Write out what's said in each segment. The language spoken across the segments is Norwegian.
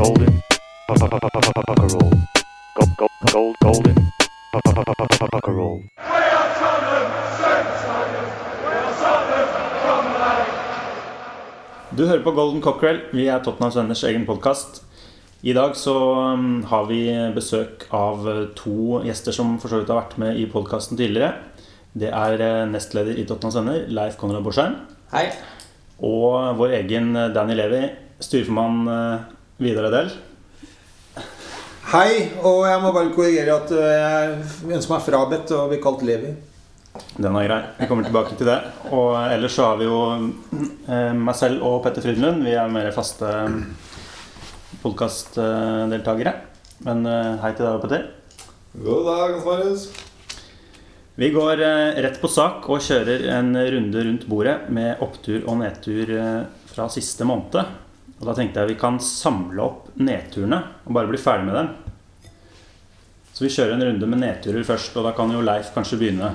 golden roll. Gold, gold, gold, golden roll. Du hører på Golden Cockerel. Vi er Tottenhams Venners egen podkast. I dag så um, har vi besøk av uh, to gjester som for så vidt har vært med i podkasten tidligere. Det er uh, nestleder i Tottenhams Venner, Leif Konrad Borsheim. Hei. Og vår egen uh, Danny Levi, styreformann uh, del. Hei, og jeg må bare korrigere at øh, jeg ønsker meg frabedt og blir kalt Levi. Den er grei. Vi kommer tilbake til det. Og ellers så har vi jo uh, meg selv og Petter Frydenlund. Vi er mer faste podkastdeltakere. Men hei til deg, Petter. God dag, Hans Marius. Vi går eh, rett på sak og kjører en runde rundt bordet med opptur og nedtur eh, fra siste måned. Og Da tenkte jeg vi kan samle opp nedturene og bare bli ferdig med dem. Så vi kjører en runde med nedturer først, og da kan jo Leif kanskje begynne.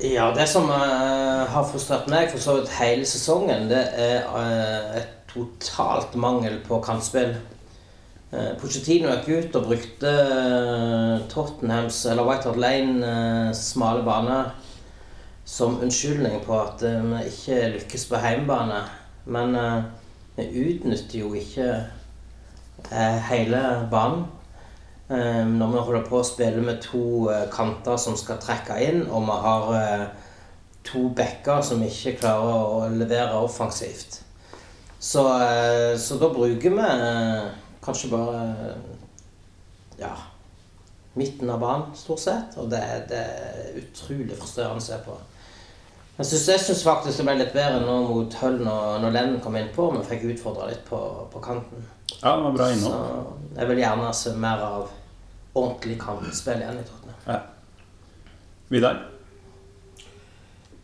Ja, det som eh, har frustrert meg for så vidt hele sesongen, det er eh, et totalt mangel på kantspill. Uh, Pochettino gikk ut og brukte eh, Tottenhams, eller White Hart Lane, eh, smale bane som unnskyldning på at eh, vi ikke lykkes på hjemmebane. Men eh, vi utnytter jo ikke eh, hele banen. Eh, når vi holder på å spille med to eh, kanter som skal trekke inn, og vi har eh, to backer som ikke klarer å levere offensivt. Så, eh, så da bruker vi eh, kanskje bare ja, midten av banen, stort sett. Og det, det er utrolig frustrerende å se på. Jeg syns, jeg syns faktisk det ble litt bedre nå mot Hull når, når Lennon kom innpå. Vi fikk utfordra litt på, på kanten. Ja, det var bra innhold. Så jeg vil gjerne se mer av ordentlig kantspill igjen i Tottenham. Ja. Vidar?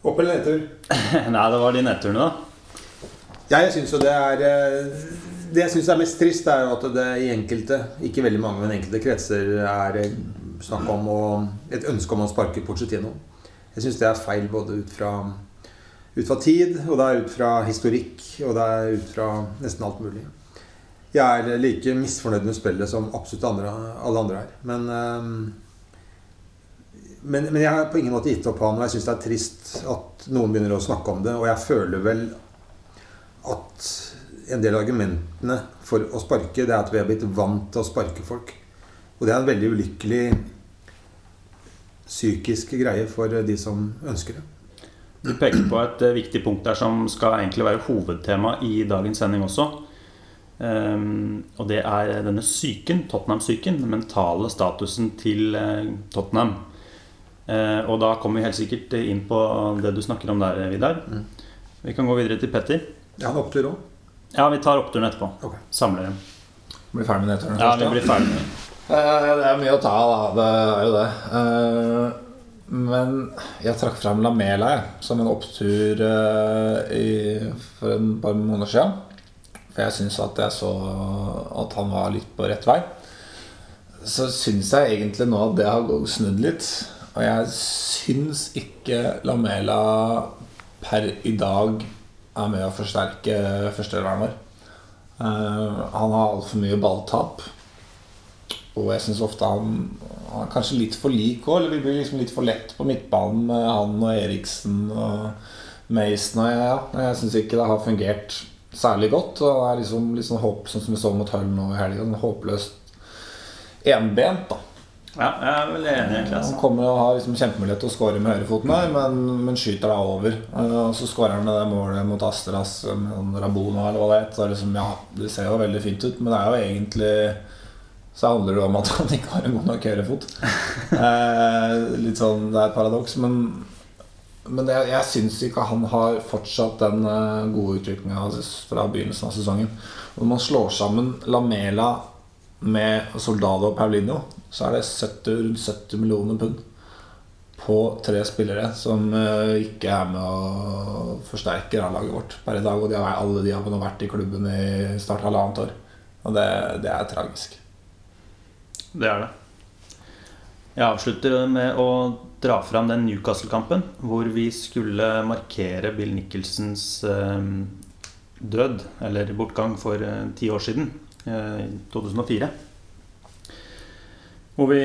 Opp eller nedtur? Nei, det var de nedturene, da. Ja, jeg syns jo det er øh, Det jeg syns er mest trist, er jo at det i enkelte, ikke veldig mange, men enkelte kretser er øh, snakk om å, et ønske om å sparke Pochettino. Jeg syns det er feil både ut fra, ut fra tid, og det er ut fra historikk, og det er ut fra nesten alt mulig. Jeg er like misfornøyd med spillet som absolutt andre, alle andre er. Men, øhm, men, men jeg har på ingen måte gitt opp han, og jeg syns det er trist at noen begynner å snakke om det. Og jeg føler vel at en del av argumentene for å sparke, det er at vi er blitt vant til å sparke folk. Og det er en veldig ulykkelig psykisk greie for de som ønsker det. Du peker på et eh, viktig punkt der som skal egentlig være hovedtema i dagens sending også. Um, og det er denne psyken, Tottenham-psyken. Den mentale statusen til eh, Tottenham. Uh, og da kommer vi helt sikkert inn på det du snakker om der, Vidar. Vi kan gå videre til Petter. Ja, har en opptur òg. Ja, vi tar oppturen etterpå. Ok. Samler dem. Blir ferdig med nedturen Ja, vi blir ferdig med Eh, Det er mye å ta av, da. Det er jo det. Eh, Men jeg trakk frem Lamela som en opptur eh, i, for en par måneder siden. For jeg syns at jeg så at han var litt på rett vei. Så syns jeg egentlig nå at det har snudd litt. Og jeg syns ikke Lamela per i dag er med å forsterke førsteelveren vår. Han har altfor mye balltap. Og jeg syns ofte han, han er kanskje litt for lik òg. Eller vi blir liksom litt for lett på midtbanen med han og Eriksen og Mason. Og jeg, ja, jeg syns ikke det har fungert særlig godt. Og det er liksom sånn håp, sånn som vi så mot Hull nå i helga. Sånn håpløst enbent, da. Ja, jeg er veldig enig, egentlig. Han Altså. kommer og har liksom kjempemulighet til å skåre med høyrefoten her, men, men skyter da over. Eh, Og så skårer han med det målet mot Astras med Rabona eller hva det er liksom, ja, det ser jo veldig fint ut, men det er jo egentlig så handler det om at han ikke har en god nok høyrefot. Eh, litt sånn, Det er et paradoks, men, men jeg, jeg syns ikke han har fortsatt den eh, gode utviklinga fra begynnelsen av sesongen. Når man slår sammen Lamela med Soldado og Paulinho, så er det 70, rundt 70 millioner pund på tre spillere som eh, ikke er med og forsterker A-laget vårt per i dag. Og de har, alle de har vært i klubben i snart halvannet år. Og det, det er tragisk. Det er det. Jeg avslutter med å dra fram den Newcastle-kampen hvor vi skulle markere Bill Nicholsons eh, død, eller bortgang, for eh, ti år siden. eh, 2004. Hvor vi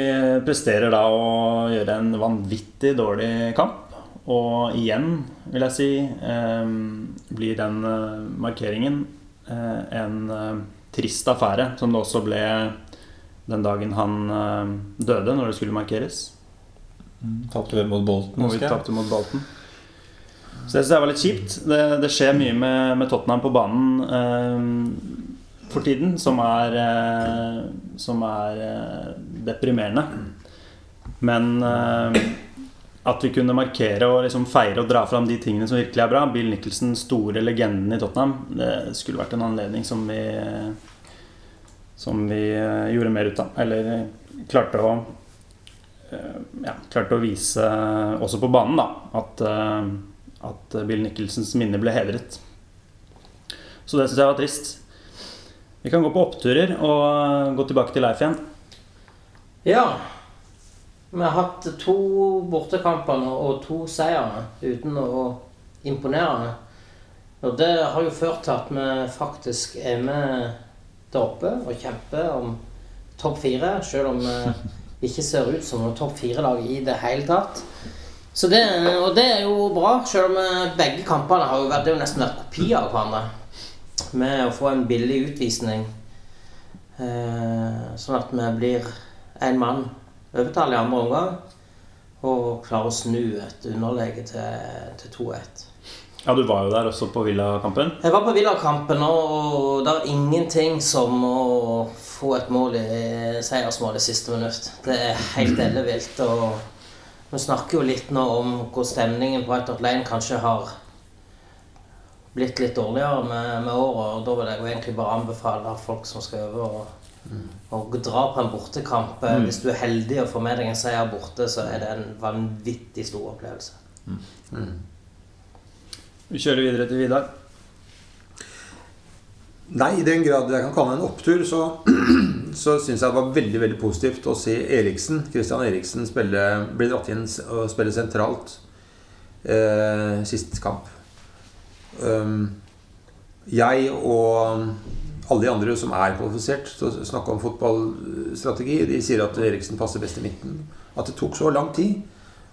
presterer da å gjøre en vanvittig dårlig kamp. Og igjen, vil jeg si, eh, blir den eh, markeringen eh, en eh, trist affære, som det også ble den dagen han eh, døde, når det skulle markeres. Tapte vi mot Bolten, husker jeg. tapte mot Bolten. Så det synes jeg var litt kjipt. Det, det skjer mye med, med Tottenham på banen eh, for tiden som er, eh, som er eh, deprimerende. Men eh, at vi kunne markere og liksom feire og dra fram de tingene som virkelig er bra Bill Nicholson, store legenden i Tottenham, det skulle vært en anledning som vi Som vi eh, gjorde mer ut av. Eller eh, klarte å eh, ja, klarte å vise også på banen da, at, at Bill Nichelsons minne ble hedret. Så det syns jeg var trist. Vi kan gå på oppturer og gå tilbake til Leif igjen. Ja. Vi har hatt to bortekamper og to seire uten å imponere. Og det har jo ført til at vi faktisk er med der oppe og kjemper om topp fire, selv om det ikke ser ut som noe topp fire-lag i det hele tatt. Så det, og det er jo bra, selv om eh, begge kampene har jo vært, det jo nesten vært kopier av hverandre. Med å få en billig utvisning. Eh, sånn at vi blir en mann overtall i andre omgang. Og klarer å snu et underlege til, til 2-1. Ja, Du var jo der også på Villa-kampen. Jeg var på Villakampen, og det er ingenting som å få et mål i seiersmål i siste minutt. Det er helt ellevilt. Og vi snakker jo litt nå om hvor stemningen på White Hot Lane kanskje har blitt litt dårligere med, med året. Og da vil jeg jo egentlig bare anbefale folk som skal øve å dra på en bortekamp. Hvis du er heldig og får med deg en seier borte, så er det en vanvittig stor opplevelse. Vi kjører videre til Vidar. Nei, i den grad jeg kan kalle det en opptur, så, så syns jeg det var veldig veldig positivt å se Eriksen, Christian Eriksen spille, bli dratt inn og spille sentralt eh, sist kamp. Um, jeg og alle de andre som er kvalifisert til å snakke om fotballstrategi, de sier at Eriksen passer best i midten. At det tok så lang tid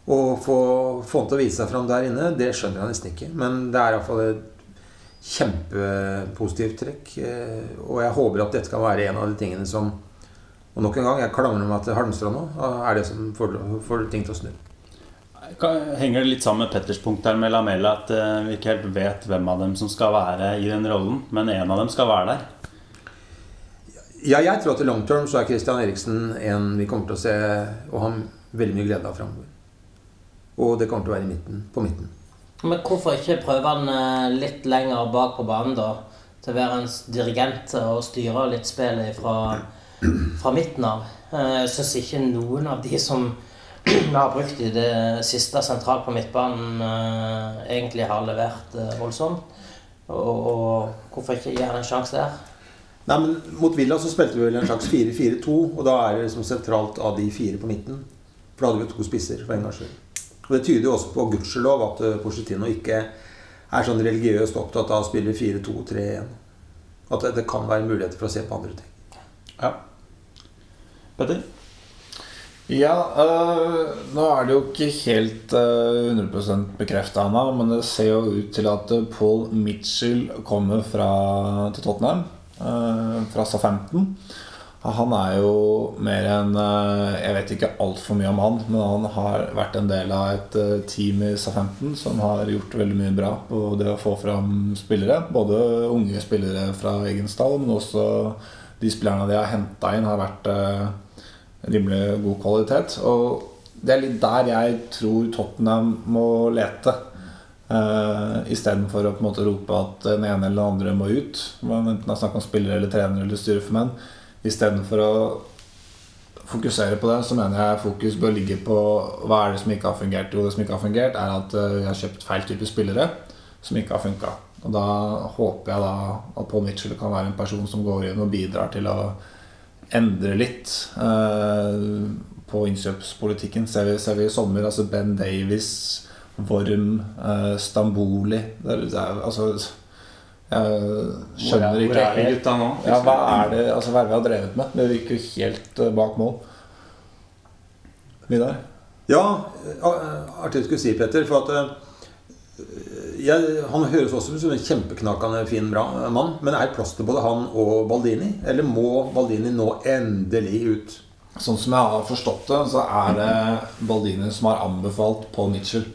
å få, få han til å vise seg fram der inne, det skjønner jeg nesten ikke. Men det er iallfall et kjempepositivt trekk. eh, Og jeg håper at dette kan være en av de tingene som Og nok en gang, jeg klamrer meg til Halmstrand nå. Er det som får, får ting til å snu. Henger det litt sammen med Petters punkt her med Lamella at eh, vi ikke helt vet hvem av dem som skal være i den rollen, men en av dem skal være der? Ja, jeg tror at i long term så er Christian Eriksen en vi kommer til å se og ha veldig mye glede av framover. Og det kommer til å være i midten, på midten. Men hvorfor ikke prøve han eh, litt lenger bak på banen, da? Til å være en dirigent og styre litt spillet fra, fra midten av. Eh, Jeg syns ikke noen av de som vi har brukt i det siste sentralt på midtbanen, eh, egentlig har levert voldsomt. Og, og hvorfor ikke gi han en sjanse der? Nei, men Mot Villa så spilte vi vel en slags 4-4-2, og da er det liksom sentralt av de fire på midten. For da hadde vi to spisser for en gangs skyld. Og Det tyder jo også på gudskjelov at Porcetino ikke er sånn religiøst opptatt av å spille 4-2-3-1. At det, det kan være muligheter for å se på andre ting. Ja. Petter? Ja, øh, nå er det jo ikke helt øh, 100% bekrefta ennå, men det ser jo ut til at øh, Paul Mitchell kommer fra, til Tottenham. øh, fra SA-15. Han er jo mer enn øh, Jeg vet ikke altfor mye om han, men han har vært en del av et øh, team i SA-15 som har gjort veldig mye bra på det å få fram spillere. Både unge spillere fra egen stall, men også de spillerne de har henta inn, har vært øh, rimelig god kvalitet. Og det er litt der jeg tror Tottenham må lete. Uh, Istedenfor å på en måte rope at den ene eller den andre må ut. Enten det er snakk om spillere eller trenere eller styreformenn. Istedenfor å fokusere på det, så mener jeg fokus bør ligge på hva er det som ikke har fungert. Jo, det som ikke har fungert, er at vi har kjøpt feil type spillere som ikke har funka. Og da håper jeg da at Paul Mitchell kan være en person som går inn og bidrar til å endre litt eh, på innkjøpspolitikken. Ser vi, ser vi i sommer altså Ben Davies, Worm, eh, Stamboli det er, det er, altså, Jeg Hvor skjønner ikke hvor er de gutta nå? ja, Hva er det altså, hva er vi har drevet med? Det virker jo helt eh, bak mål. Vidar? Ja, eh, artig du skulle si, Petter. For at eh, jeg, Han høres også ut som en kjempeknakende fin, bra mann. Men er det plass til både han og Baldini? Eller må Baldini nå endelig ut? Sånn som jeg har forstått det, så er det Baldini som har anbefalt Paul Mitchell.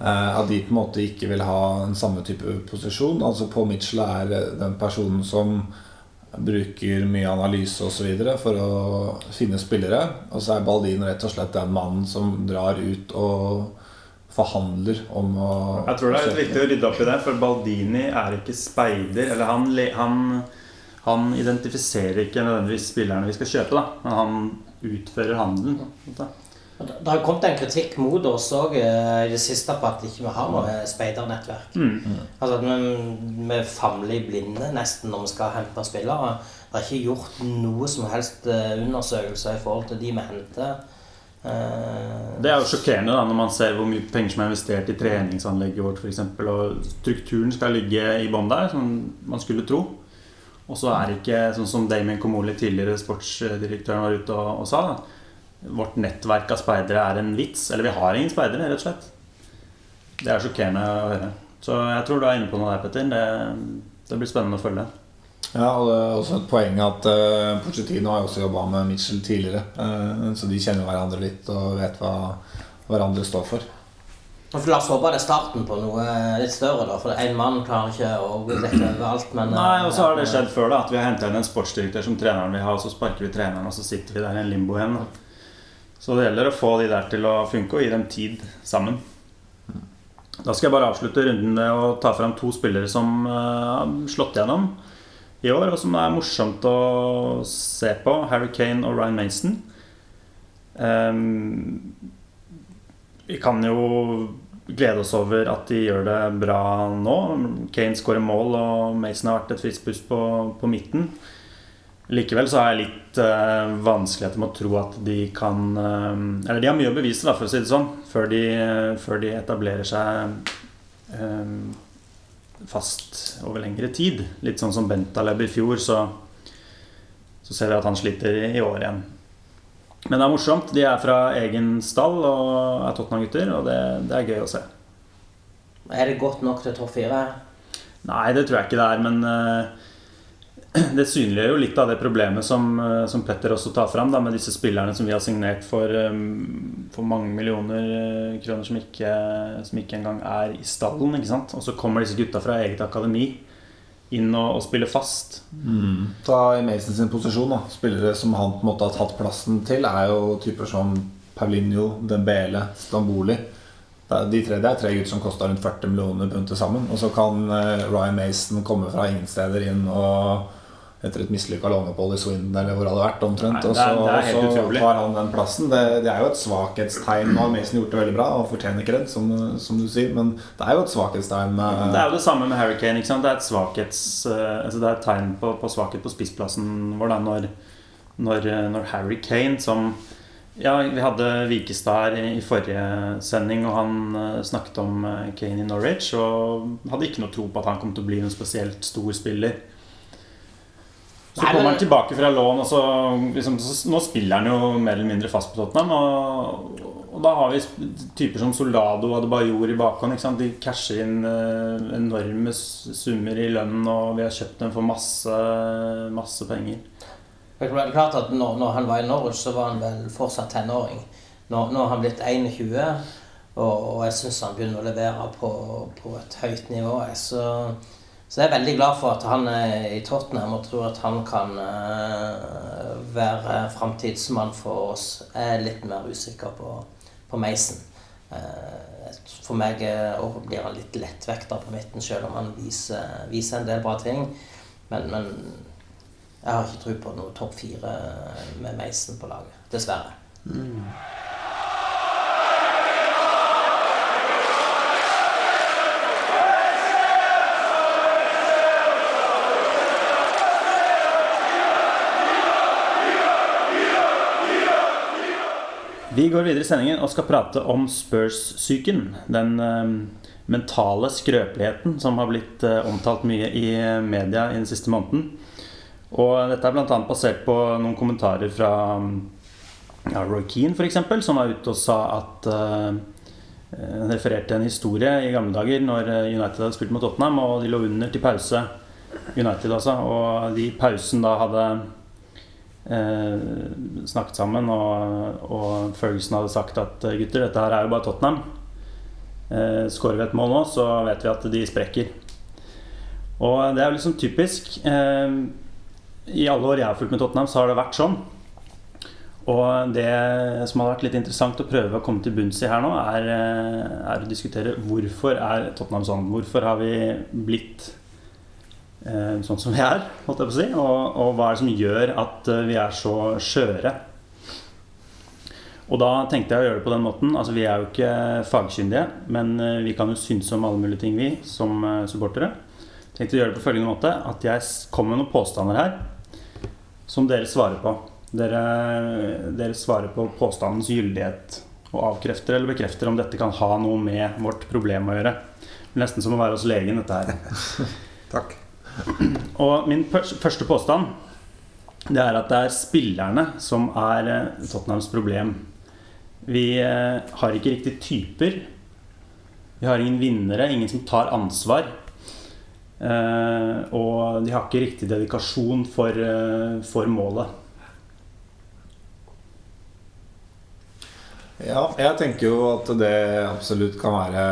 Eh, at de på en måte ikke vil ha en samme type posisjon. Altså Paul Mitchell er den personen som bruker mye analyse osv. for å finne spillere. Og så er Baldini rett og slett den mannen som drar ut og forhandler om å Jeg tror det er viktig å rydde opp i det, for Baldini er ikke speider. Eller han, han, han identifiserer ikke nødvendigvis spillerne vi skal kjøpe, da. Men han utfører handelen. måte. Det har kommet en kritikk mot oss òg i det siste på at ikke vi har noe speidernettverk. Mm. Altså at vi, vi famler i blinde nesten når vi skal hente spillere. Det er ikke gjort noe som helst eh, undersøkelser i forhold til de vi henter. Eh, Det er jo sjokkerende da, når man ser hvor mye penger som er investert i treningsanlegget vårt f.eks. Og strukturen skal ligge i bånn der, som man skulle tro. Og så er det ikke sånn som Damien Komoli, tidligere sportsdirektøren, var ute og, og sa. da Vårt nettverk av speidere er en vits. Eller vi har ingen speidere, rett og slett. Det er sjokkerende å høre. Så jeg tror du er inne på noe der, Petter. Det, det blir spennende å følge. Ja, og det er også et poeng at uh, Pochettino har jo også jobba med Mitchell tidligere. Uh, så de kjenner hverandre litt og vet hva hverandre står for. For La oss håpe det er starten på noe litt større, da. For én mann klarer ikke å dekke over alt. Men Nei, eh, og så har det skjedd før da At vi har hentet inn en sportsdirektør som treneren vil ha, og så sparker vi treneren, og så sitter vi der i en limbo igjen. da. Så det gjelder å få de der til å funke, og gi dem tid sammen. Da skal jeg bare avslutte runden med å ta fram to spillere som har har slått gjennom i år, og som er morsomt å se på. Harry Kane og Ryan Mason. Um, vi kan jo glede oss over at de gjør det bra nå. Kane skårer mål, og Mason har vært et friskt pust på, på midten. Likevel så har jeg litt uh, vanskeligheter med å tro at de kan uh, Eller de har mye å bevise, da, for å si det sånn, før de, før de etablerer seg eh, fast over lengre tid. Litt sånn som Bentaleb i fjor, så, så ser vi at han sliter i, i år igjen. Men det er morsomt. De er fra egen stall og er Tottenham-gutter, og det, det er gøy å se. Er det godt nok til topp fire? Nei, det tror jeg ikke det er, men eh, det synliggjør jo litt av det problemet som, eh, som Petter også tar fram, da, med disse spillerne som vi har signert for, eh, for mange millioner eh, kroner som ikke, som ikke engang er i stallen. ikke sant? Og så kommer disse gutta fra eget akademi inn og, og spiller fast. Ta i Mason sin posisjon, da. Spillere som han på en måte har tatt plassen til, er jo typer som Paulinho, Dembele, Stamboli. De tre, det er tre gutter som kosta rundt 40 millioner pund til sammen. Og så kan Ryan Mason komme fra ingen steder inn og etter et mislykka låneopphold i Swindon eller hvor det hadde vært omtrent. Og det så, tar han den plassen. Det, det er jo et svakhetstegn. Nå har Mason gjort det veldig bra og fortjener kred, som, som du sier. Men det er jo et svakhetstegn. Det er jo det samme med Harry Kane. Det er et, svakhets, eh, altså det er et tegn på, på svakhet på spissplassen vår da, når, når, eh, når Harry Kane, som Ja, vi hadde Vikestad her i, forrige sending, og han eh, snakket om Kane i Norwich, og hadde ikke noe tro på at han kom til å bli en spesielt stor spiller. Så Nei, kommer han tilbake fra lån, og så, liksom, så Nå spiller han jo mer eller mindre fast på Tottenham. Og, og da har vi typer som Soldado og Adebayor i bakhånd. De casher inn eh, enorme summer i lønn, og vi har kjøpt dem for masse, masse penger. Det er klart at når, når han var i Norwich, så var han vel fortsatt tenåring. Nå, nå har han blitt 21, og, og jeg syns han begynner å levere på, på et høyt nivå. Så, så jeg er veldig glad for at han er i Tottenham og tror at han kan eh, være framtidsmann for oss. Jeg er litt mer usikker på, på Mason. Eh, for meg eh, blir han litt lettvekter på midten, selv om han viser, viser en del bra ting. Men, men jeg har ikke tro på noe topp fire med Mason på laget. Dessverre. Vi går videre i sendingen og skal prate om Spurs-psyken. Den uh, mentale skrøpeligheten som har blitt uh, omtalt mye i media i den siste måneden. Og dette er bl.a. basert på noen kommentarer fra ja, Roy Keane f.eks., som var ute og sa at uh, Han refererte en historie i gamle dager når United hadde spilt mot Tottenham, og de lå under til pause. United altså, Og de pausen da hadde eh, snakket sammen, og, og Ferguson hadde sagt at gutter, dette her er jo bare Tottenham. Eh, Skårer vi et mål nå, så vet vi at de sprekker. Og det er jo liksom typisk. Eh, I alle år jeg har fulgt med Tottenham, så har det vært sånn. Og det som hadde vært litt interessant å prøve å komme til bunns i her nå, er, eh, er å diskutere hvorfor er Tottenham sånn. Hvorfor har vi blitt eh, sånn som vi er, holdt jeg på å si. Og, og hva er det som gjør at eh, vi er så skjøre. Og da tenkte jeg å gjøre det på den måten. Altså Vi er jo ikke fagkyndige, men eh, vi kan jo synse om alle mulige ting, vi som eh, supportere. Tenkte å gjøre det på følgende måte at jeg kommer med noen påstander her som dere svarer på. Dere, dere svarer på påstandens gyldighet og avkrefter eller bekrefter om dette kan ha noe med vårt problem å gjøre. Nesten som å være hos legen, dette her. Takk. Og min første påstand Det er at det er spillerne som er eh, Tottenhams problem. Vi eh, har ikke riktig typer. Vi har ingen vinnere, ingen som tar ansvar. Eh, og de har ikke riktig dedikasjon for, for målet. Ja, jeg tenker jo at det absolutt kan være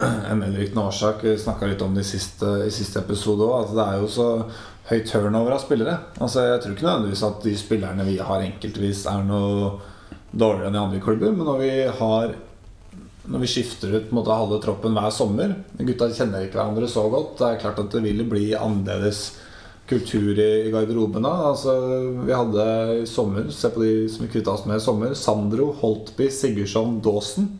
en medvirkende årsak. Vi snakka litt om det i siste, i siste episode òg, at det er jo så høy turnover av spillere. Altså Jeg tror ikke nødvendigvis at de spillerne vi har enkeltvis, er noe dårligere enn i andre klubber, men når vi har når vi skifter ut måte, halve troppen hver sommer Gutta kjenner ikke hverandre så godt. Det er klart at det vil bli annerledes kultur i, i garderobene. Altså, vi hadde i sommer, se på de som vi kvitta oss med i sommer, Sandro, Holtby, Sigurdsson, Dawson.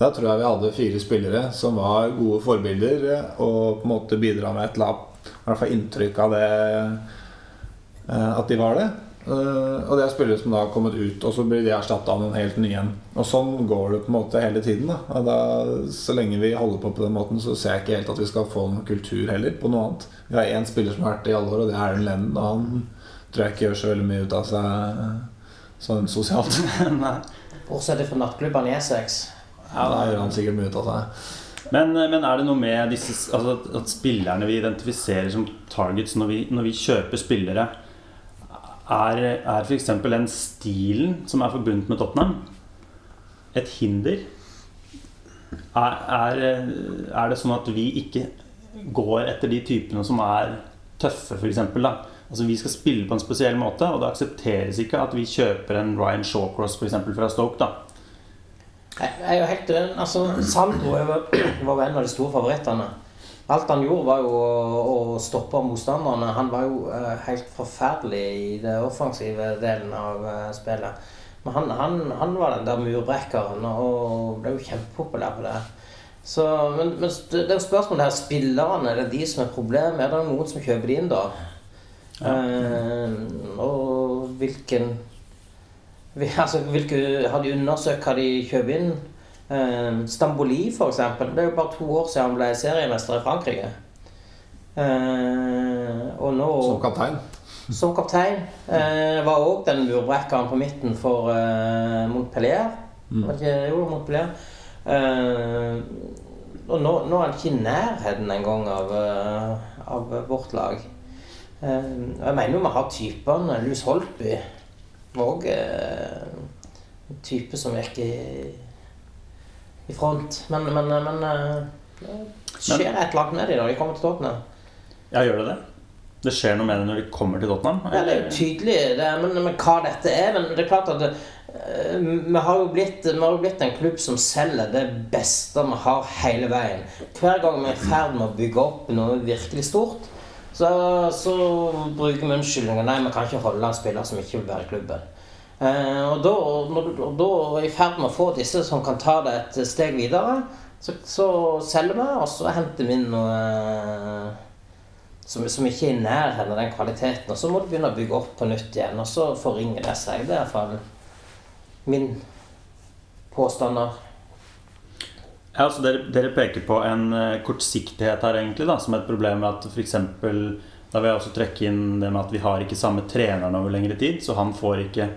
Der tror jeg vi hadde fire spillere som var gode forbilder og på en måte bidra med et annet I hvert fall inntrykk av det eh, at de var det. Eh, og det er spillere som da har kommet ut, og så blir de erstatta av noen helt nye igjen. Og sånn går det på en måte hele tiden. Da. Og da. Så lenge vi holder på på den måten, så ser jeg ikke helt at vi skal få noen kultur heller på noe annet. Vi har én spiller som har vært det i alle år, og det er Erlend Lennon. Og han tror jeg ikke gjør så veldig mye ut av seg sånn sosialt. Nei. Bortsett fra nattklubbene i Essex. Ja, da gjør han sikkert mye ut av seg. Men, men er det noe med disse, altså at, at spillerne vi identifiserer som targets når vi, når vi kjøper spillere, er, er f.eks. den stilen som er forbundet med Tottenham, et hinder? Er, er, er det sånn at vi ikke går etter de typene som er tøffe, f.eks.? Altså Vi skal spille på en spesiell måte, og det aksepteres ikke at vi kjøper en Ryan Shawcross for eksempel, fra Stoke. da Jeg er jo helt uenig. Altså, Sandro var jo en av de store favorittene. Alt han gjorde, var jo å, å stoppe motstanderne. Han var jo eh, helt forferdelig i det offensive delen av eh, spillet. Men han, han, han var den der murbrekkeren og ble jo kjempepopulær på det. Så, men, men det er jo spørsmålet her spillerne, er det de som er problemet? Er det noen som kjøper de inn, da? Eh, og hvilken Altså, hvilke, Har de undersøkt hva de kjøper inn? Eh, Stamboli, for eksempel. Det er jo bare to år siden han ble seriemester i Frankrike. Uh, og nå Som kaptein. som kaptein. Uh, var òg den murbrekkeren på midten for uh, Montpellier. Var det ikke jo, Montpellier? Og nå, nå er han ikke i nærheten engang av, eh, av vårt lag. Jeg mener jo vi har typene. Louis Holtby var òg eh, en type som gikk i, i front. Men, men, men eh, det skjer et eller annet med dem når de kommer til Tottenham. Ja, gjør det det? Det skjer noe med det når de kommer til Tottenham? Ja, det er jo tydelig, det, men, men hva dette er Men det er klart at det, eh, vi, har jo blitt, har jo blitt en klubb som selger det beste vi har hele veien. Hver gang vi er i ferd med å bygge opp noe virkelig stort, så, så bruker vi unnskyldninger. Nei, vi kan ikke holde en spiller som ikke vil være i klubben. Eh, og da, når du og da er i ferd med å få disse som kan ta det et steg videre, så, så selger vi, og så henter vi inn noe eh, som, som ikke er i nærheten av den kvaliteten. Og så må du begynne å bygge opp på nytt igjen, og så forringer det seg. Det er iallfall min påstander. Ja, altså dere, dere peker på en eh, kortsiktighet her, egentlig, da, som et problem med at f.eks. Da vil jeg også trekke inn det med at vi har ikke samme treneren over lengre tid, så han får ikke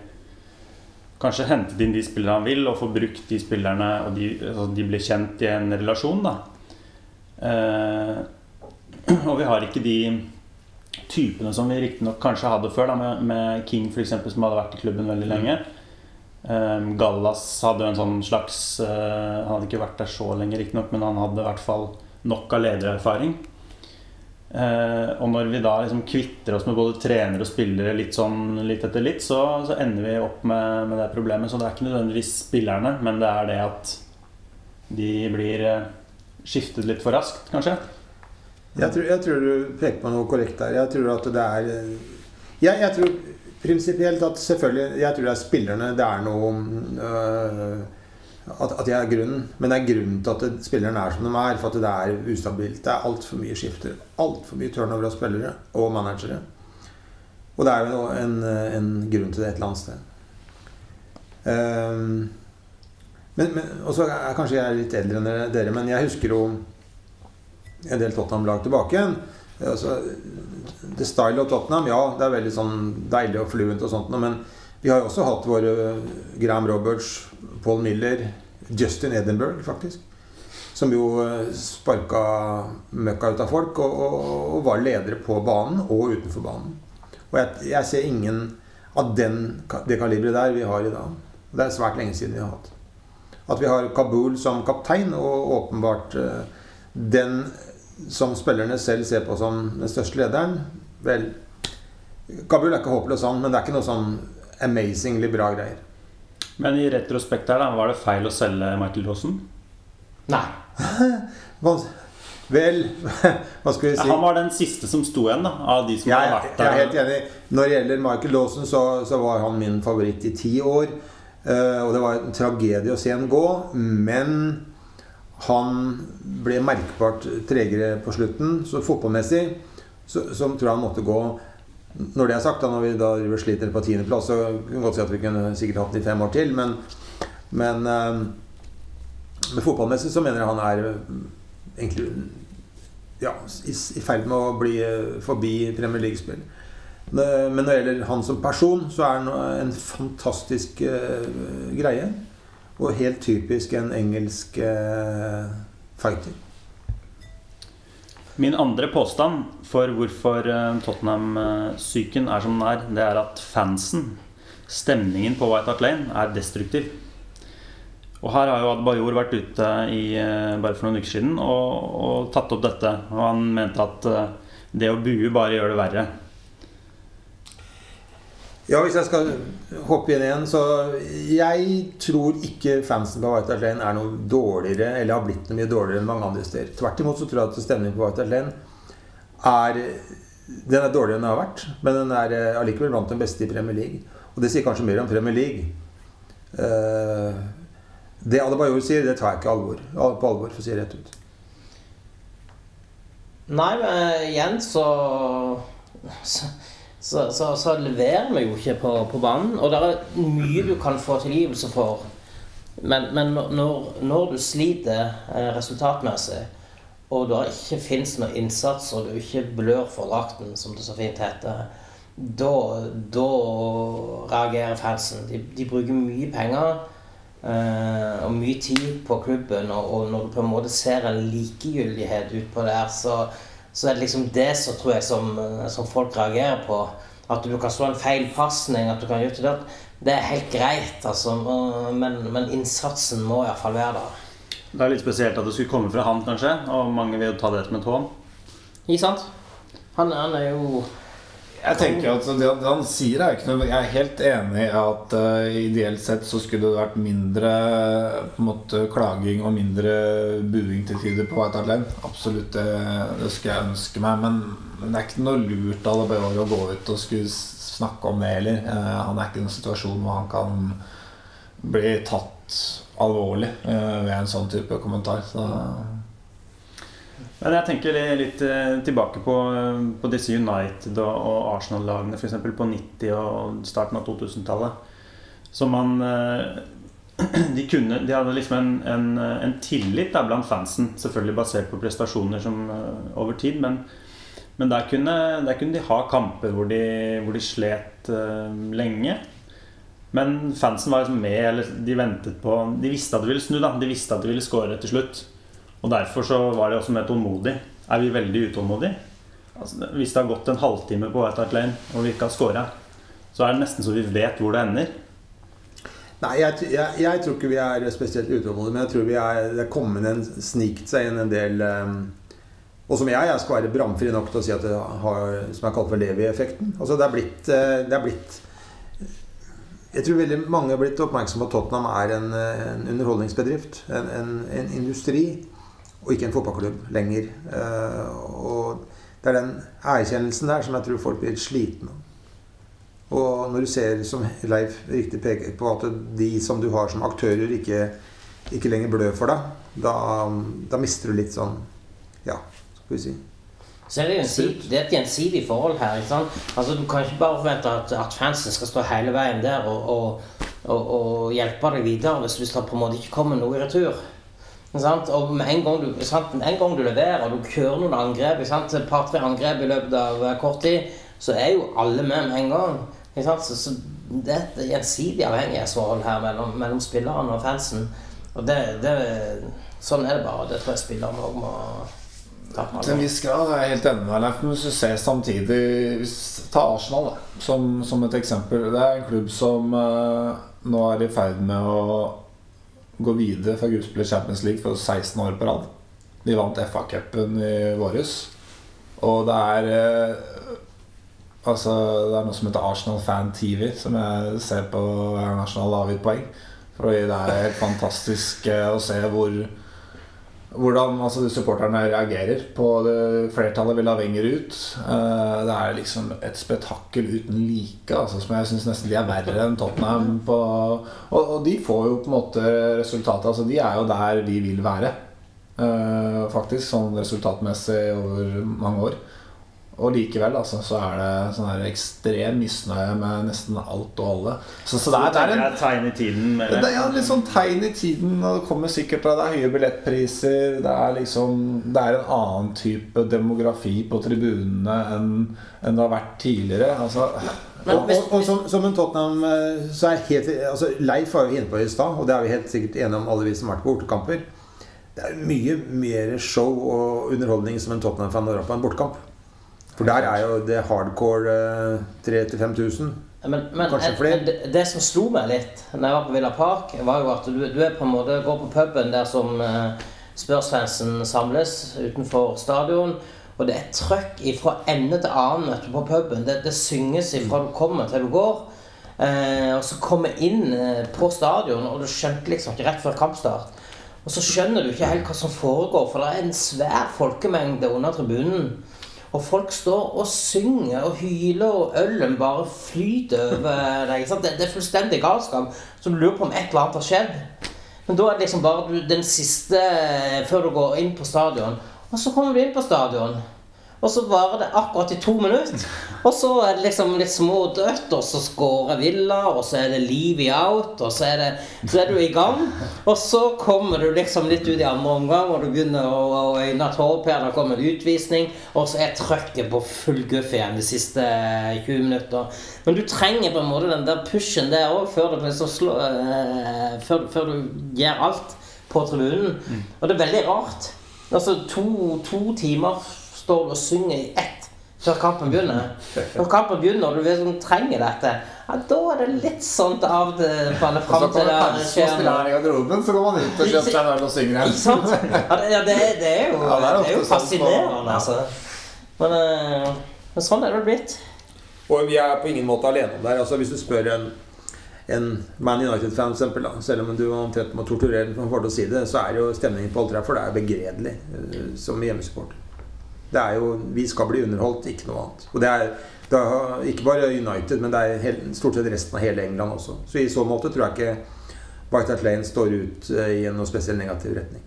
kanskje hentet inn de spillerne han vil, og få brukt de spillerne, og de, altså de blir kjent i en relasjon, da. Eh, og vi har ikke de typene som vi riktignok kanskje hadde før, da, med, med King f.eks., som hadde vært i klubben veldig lenge. Eh, Gallas hadde jo en sånn slags eh, Han hadde ikke vært der så lenge, riktignok, men han hadde i hvert fall nok av ledererfaring. Eh, og når vi da liksom kvitter oss med både trenere og spillere litt sånn litt etter litt, så, så ender vi opp med, med det problemet. Så det er ikke nødvendigvis spillerne, men det er det at de blir eh, skiftet litt for raskt, kanskje. Jeg tror, jeg tror du peker på noe korrekt der. Jeg tror at det er Jeg, jeg tror prinsipielt at selvfølgelig Jeg tror det er spillerne det er noe øh, at, at jeg er grunnen. Men det er grunnen til at det, spillerne er som de er. For at det er ustabilt. Det er altfor mye skifter. Altfor mye turnover av spillere og managere. Og det er jo en, en grunn til det et eller annet sted. Um, men, men, og så er kanskje jeg litt eldre enn dere, men jeg husker jo en del Tottenham-lag tilbake igjen. Altså, the style of Tottenham, ja, det er veldig sånn deilig og fluent og sånt, men vi har jo også hatt våre Graham Roberts, Paul Miller, Justin Edinburgh, faktisk. Som jo sparka møkka ut av folk og, og, og var ledere på banen og utenfor banen. Og jeg, jeg ser ingen av den, det kaliberet der vi har i dag. Det er svært lenge siden vi har hatt. At vi har Kabul som kaptein, og åpenbart den som spillerne selv ser på som den største lederen Vel, Kabul er ikke håpløs, han, men det er ikke noe sånn amazingly bra greier. Men i retrospekt her, da, var det feil å selge Michael Dawson? Nei. Vel, hva skal vi si? Han var den siste som sto igjen, da, av de som jeg, hadde vært jeg er helt enig. Når det gjelder Michael Dawson, så, så var han min favoritt i ti år. Uh, og det var en tragedie å se ham gå. Men han ble merkbart tregere på slutten. Så fotballmessig så, så tror jeg han måtte gå Når det er sagt, da når vi da sliter på tiendeplass, så kan vi godt si at vi kunne sikkert hatt den i fem år til. Men, men eh, med fotballmessig så mener jeg han er eh, egentlig ja, i, i ferd med å bli eh, forbi Premier League-spill. Men når det gjelder han som person, så er han en fantastisk uh, greie. Og helt typisk en engelsk uh, fighter. Min andre påstand for hvorfor eh, Tottenham-psyken er som den er, det er at fansen, stemningen på White Hart Lane, er destruktiv. Og her har jo Adbajor vært ute i, eh, bare for noen uker siden og, og tatt opp dette. Og han mente at eh, det å bue bare gjør det verre. Ja, hvis jeg skal hoppe inn igjen, så Jeg tror ikke fansen på White Hart Lane er noe dårligere, eller har blitt noe mye dårligere enn mange andre steder. Tvert imot så tror jeg at stemningen på White Hart Lane er Den er dårligere enn den har vært, men den er eh, allikevel blant den beste i Premier League. Og det sier kanskje mer om Premier League. Eh, det Adebayor sier, det tar jeg ikke alvor, på alvor, for å si det rett ut. Nei, men igjen så så, så, så, leverer vi jo ikke på, på banen. Og det er mye du kan få tilgivelse for. Men, men når, når du sliter eh, resultatmessig, og det ikke fins noen innsats, og du ikke blør for drakten, som det så fint heter, da, da reagerer fansen. De, de bruker mye penger eh, og mye tid på klubben, og, og, når du på en måte ser en likegyldighet utpå der, så, så er det liksom det som tror jeg som, som folk reagerer på. At du kan slå en feil pasning, at du kan gjøre det. Det er helt greit, altså, men, men innsatsen må iallfall være der. Det er litt spesielt at det skulle komme fra han, kanskje. Og mange vil jo ta det som et hån. Ikke sant? Han, han er jo Jeg tenker at det, han sier er ikke noe Jeg er helt enig i at uh, ideelt sett så skulle det vært mindre på en måte klaging og mindre buing til tider på White Hart Lane. Absolutt, det, det skulle jeg ønske meg. Men, men det er ikke noe lurt av det å gå ut og skulle snakke om det heller. Uh, han er ikke i en situasjon hvor han kan bli tatt alvorlig uh, ved en sånn type kommentar. Så Men jeg tenker litt eh, tilbake på, på disse United og, Arsenal-lagene f.eks. på 90- og starten av 2000-tallet. Så man eh, de, kunne, de hadde liksom en, en, en tillit da, blant fansen, selvfølgelig basert på prestasjoner som, eh, over tid. Men, men der, kunne, der kunne de ha kamper hvor de, hvor de slet uh, lenge. Men fansen var liksom med, eller de ventet på De visste at de ville snu, da. De visste at de ville score til slutt. Og derfor så var de også mer tålmodige. Er vi veldig utålmodige? Altså, hvis det har gått en halvtime på White Hart Lane og vi ikke har scora, så er det nesten så vi vet hvor det ender. Nei, jeg, jeg, jeg tror ikke vi er spesielt utålmodige, men jeg tror vi er, det er kommet en, snikt seg inn en del um, Og som jeg, jeg skal være bramfri nok til å si at det har som jeg kaller for Levi-effekten. Altså det er blitt, eh, det er blitt jeg tror veldig mange har blitt oppmerksom på at Tottenham er en, en underholdningsbedrift. En, en, en, industri, og ikke en fotballklubb lenger. Uh, og det er den erkjennelsen der som jeg tror folk blir slitne av. Og når du ser, som Leif riktig peker på, at de som du har som aktører, ikke, ikke lenger blør for deg, da, da mister du litt sånn Ja, skal vi si så er det, gjensidig, det er et gjensidig forhold her. ikke sant? Altså Du kan ikke bare forvente at, at fansen skal stå hele veien der og, og, og, og hjelpe deg videre hvis, hvis det på en måte ikke kommer noe i retur. Sant? Og med en gang, du, sant? en gang du leverer og du kjører noen angrep, et par-tre angrep i løpet av kort tid, så er jo alle med med en gang. Så, så, det er et gjensidig avhengighetsforhold her mellom, mellom spillerne og fansen. Og det, det, sånn er det bare. Det tror jeg spillerne òg må til en viss grad er jeg helt enig med deg. Hvis du ser samtidig Ta Arsenal da, som, som, et eksempel. Det er en klubb som uh, nå er i ferd med å gå videre fra gruppespillet Champions League for 16 år på rad. De vant FA-cupen i våres. Og det er uh, Altså, det er noe som heter Arsenal Fan TV, som jeg ser på hver nasjonal avgitt poeng. Fordi det er helt fantastisk uh, å se hvor hvordan altså, supporterne reagerer på det flertallet vil ha Wenger ut. Uh, det er liksom et spetakkel uten like, altså, som jeg syns nesten de er verre enn Tottenham. På, og, og, de får jo på en måte resultatet. Altså, de er jo der de vil være, uh, faktisk, sånn resultatmessig over mange år. Og likevel altså, så er det sånn her ekstrem misnøye med nesten alt og alle. Så, så det, er, det er en tegn i tiden? Det er ja, litt sånn tegn i tiden. Og det kommer sikkert fra det er høye billettpriser. Det er liksom Det er en annen type demografi på tribunene enn, enn det har vært tidligere. Altså men, og, og, og, som, som en Tottenham eh, så er helt, altså Leif var jo inne på i stad, og det er vi helt sikkert enige om alle vi som har vært på bortekamper. Det er mye mer show og underholdning som en Tottenham-fan når på en bortekamp. For der er jo det hardcore uh, 3000-5000. Men, men Kanskje flere. Det, det, som slo meg litt Når jeg var på Villa Park, var jo at du, du er på måte går på puben der som eh, Spørsfansen samles utenfor stadion. Og det er trøkk fra ende til annen på puben. Det, det synges ifra du kommer til du går. Eh, og så kommer inn uh, på stadion, og du skjønte liksom ikke rett før kampstart. Og så skjønner du ikke helt hva som foregår, for det er en svær folkemengde under tribunen. Og folk står og synger og hyler, og ølen bare flyter over deg. Det, det, er fullstendig galskap. Så du lurer på om et eller annet har skjedd. Men da er det liksom bare den siste før du går inn på stadion. Og så kommer du inn på stadion. Og så varer det akkurat i to minutter. Og så er det liksom litt smådødt, og så skårer Villa, og så er det Leavy out, og så er, det, så er, du i gang. Og så kommer du liksom litt ut i andre omgang, og du begynner å, å øyne et håp her, det kommer en utvisning, og så er trøkket på full guff igjen de siste 20 minutter. Men du trenger på en måte den der pushen der òg, før, uh, før, før, du gjør alt på tribunen. Mm. Og det er veldig rart. Altså to, to timer står og synger i ett før kampen begynner. Når kampen begynner og du vet trenger dette, ja, da er det litt sånn av det faller fram til det skjer. Så går man ut og kjøper seg en øl og synger igjen. Ikke sant? Ja, det, det, er jo, ja, det er det er jo sånn fascinerende, altså. Men, eh, men, sånn er det blitt. Og vi er på ingen måte alene om det her. Altså, hvis du spør en, en Man United-fan, selv om du omtrent må torturere den for å si det, så er jo stemningen på Old Trafford begredelig eh, som hjemmesupporter. Det er jo, Vi skal bli underholdt, ikke noe annet. Og det er, det er ikke bare United, men det er helt, stort sett resten av hele England også. Så i så måte tror jeg ikke White Lane står ut eh, i noe spesiell negativ retning.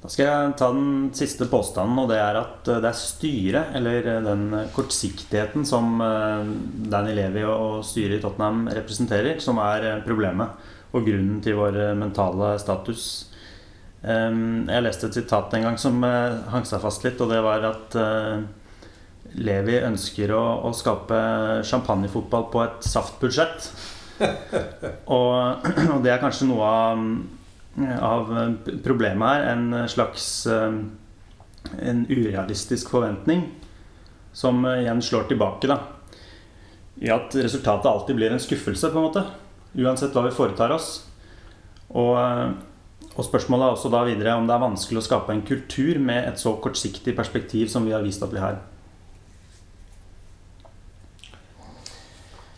Da skal jeg ta den siste påstanden, og det er at eh, det er styret, eller eh, den kortsiktigheten som Danny Levi og styret i Tottenham representerer, som er problemet. og grunnen til vår mentale status. Jeg leste et sitat en gang som eh, hang seg fast litt, og det var at eh, Levi ønsker å, å skape champagnefotball på et saftbudsjett. og, og det er kanskje noe av, av problemet her. En slags eh, en urealistisk forventning som igjen slår tilbake. da I at resultatet alltid blir en skuffelse, på en måte. Uansett hva vi foretar oss. Og, og spørsmålet er også da videre om det er vanskelig å skape en kultur med et så kortsiktig perspektiv som vi har vist at vi har.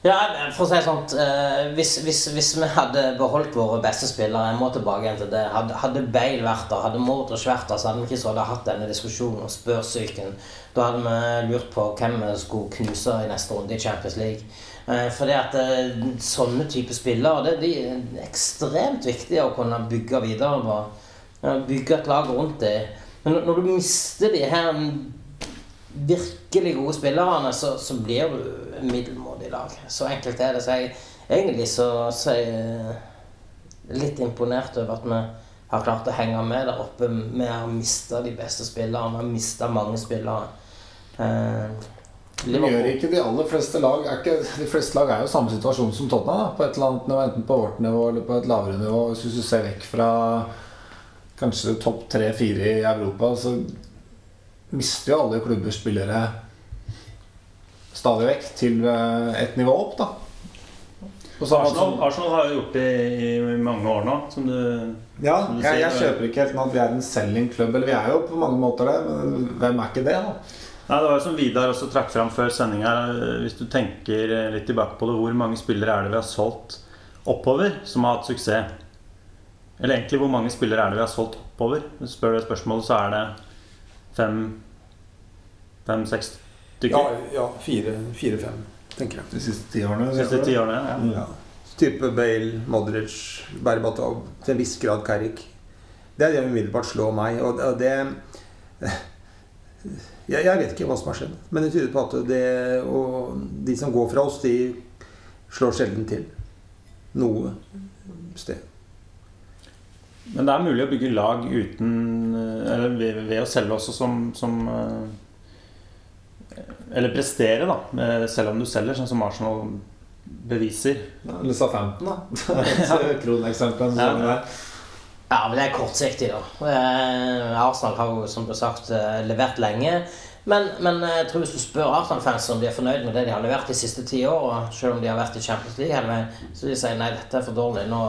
Ja, for å si det sånn eh, hvis, hvis, hvis vi hadde beholdt våre beste spillere Jeg må tilbake igjen til det. Hadde, hadde Bale vært der, hadde Modric vært der, så hadde vi ikke så hadde hatt denne diskusjonen om spørsyken. Da hadde vi lurt på hvem vi skulle knuse i neste runde i Champions League. Eh, fordi at eh, sånne type spillere det, de er ekstremt viktige å kunne bygge videre på. Bygge et lag rundt dem. Men når- du mister de her virkelig gode spillerne, så, så blir du middelmådig lag. Så enkelt er det. Så jeg, egentlig så, så er jeg litt imponert over at vi har klart å henge med der oppe. Vi har mista de beste spillerne. Vi har mista mange spillere. Eh, Det gjør ikke de aller fleste lag. Er ikke, de fleste lag er jo i samme situasjon som Tottenham. Da, på et eller annet nivå, enten på vårt nivå eller på et lavere nivå. Hvis du ser vekk fra kanskje topp tre-fire i Europa, så mister jo alle klubber spillere stadig vekk til eh, et nivå opp, da. Arsenal, som- Arsenal har jo gjort det i mange år nå, som du Ja, Som du jeg, jeg kjøper ikke helt at vi er en selling club. Eller vi er jo på mange måter det, men hvem er ikke det, da? Nei, Det var jo som Vidar også trakk fram før sending her. Hvis du tenker litt tilbake på det, hvor mange spillere er det vi har solgt oppover som har hatt suksess? Eller egentlig hvor mange spillere er det vi har solgt oppover? Hvis du spør det spørsmålet, så er det fem Fem-seks Ja, stykker. ja fire-fem, fire, tenker jeg. De siste ti årene? De siste ti årene. Ja. Ja. Type Bale, Modric, Berbatov, til en viss grad Carrick. Det er det som umiddelbart slår meg. Og og det jeg, jeg vet ikke hva som har skjedd, men det tyder på at det Og de som går fra oss, de slår sjelden til. Noe sted. Men det er mulig å bygge lag uten Eller ved, ved å selge også som, som eh, Eller prestere, da. Selv om du selger, sånn som Arsenal beviser. Eller Southampton, da. Et kroneksempel. Ja. Ja. Ja, men det er kortsiktig, da. Eh, Arsenal har jo, som har sagt, eh, levert lenge. Men, men jeg tror hvis du spør Arsenal-fans om de er fornøyd med det de har levert de siste ti åra, selv om de har vært i Champions League hele veien, så de sier nei, dette er for dårlig. Nå,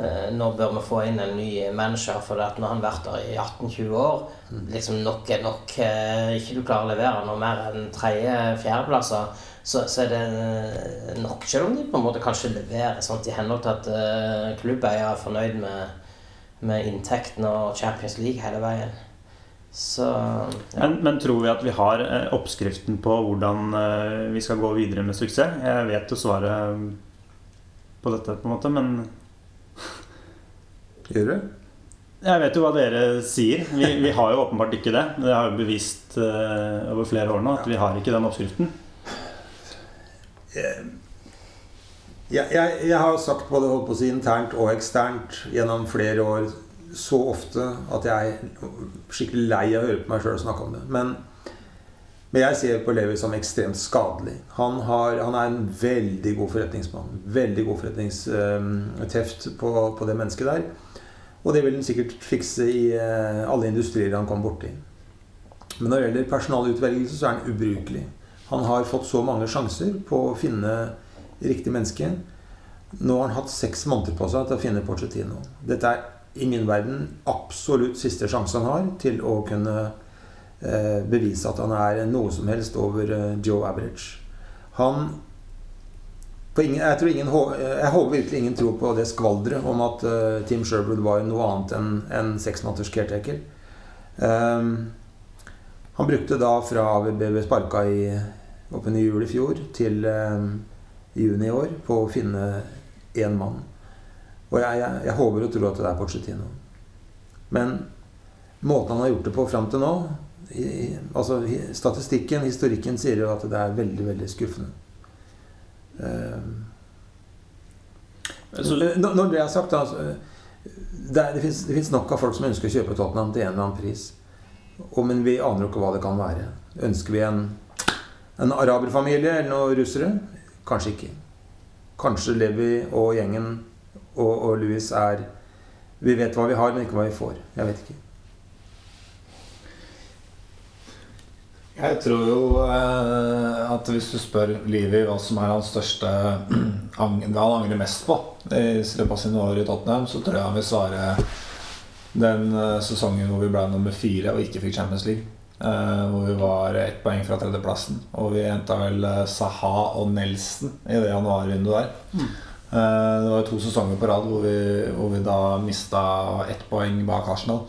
eh, nå bør vi få inn en ny manager, for at når han har vært der i 18-20 år liksom Nok er nok. Eh, Ikke du klarer å levere noe mer enn tredje-fjerdeplasser, så, så er det eh, nok. Selv om de på en måte kanskje leverer sant, i henhold til at eh, klubbeier er fornøyd med med inntektene og Champions League hele veien. Så ja. Men, men tror vi at vi har eh, oppskriften på hvordan eh, vi skal gå videre med suksess? Jeg vet jo svaret på dette, på en måte, men Gjør du? jeg vet jo hva dere sier. Vi, vi har jo åpenbart ikke det. Det har jo bevist eh, over flere år nå at vi har ikke den oppskriften. Jeg, jeg, jeg har sagt både holdt på å si internt og eksternt gjennom flere år så ofte at jeg er skikkelig lei av å høre på meg sjøl snakke om det. Men, men jeg ser på Levi som ekstremt skadelig. Han, har, han er en veldig god forretningsmann. Veldig god forretningsteft på, på det mennesket der. Og det vil han sikkert fikse i eh, alle industrier han kommer borti. Men når det gjelder personalutvelgelse, så er han ubrukelig. Han har fått så mange sjanser på å finne riktig menneske. Nå har han hatt seks måneder på seg til å finne Porcetino. Dette er i min verden absolutt siste sjanse han har til å kunne eh, bevise at han er noe som helst over eh, Joe Average. Han ingen, jeg, ingen, jeg håper virkelig ingen tror på det skvaldret om at eh, Tim Sherwood var noe annet enn en seksmåneders caretaker. Um, han brukte da fra AVB sparka i i jul i fjor til eh, juni i år på å finne én mann. Og jeg, jeg, jeg håper og tror at det er Pochettino. Men måten han har gjort det på fram til nå i, i- altså Statistikken, historikken, sier jo at det er veldig, veldig skuffende. Uh, Når det er sagt, altså, det, er- det, finnes, nok av folk som ønsker å kjøpe Tottenham til en eller annen pris. Og, men vi aner jo ikke hva det kan være. Ønsker vi en, en araberfamilie eller noen russere? Kanskje ikke. Kanskje Levi og gjengen og, og Louis er Vi vet hva vi har, men ikke hva vi får. Jeg vet ikke. Jeg tror jo eh, at hvis du spør Livi hva som er hans største hva han angrer mest på i løpet av sine år i Tottenham, så tror jeg han vil svare den eh, sesongen hvor vi ble nummer fire og ikke fikk Champions League. Eh, hvor vi var ett poeng fra tredjeplassen. Og vi henta vel eh, Saha og Nelson i det januarvinduet der. Eh, det var to sesonger på rad hvor vi, hvor vi da mista ett poeng bak Arsenal.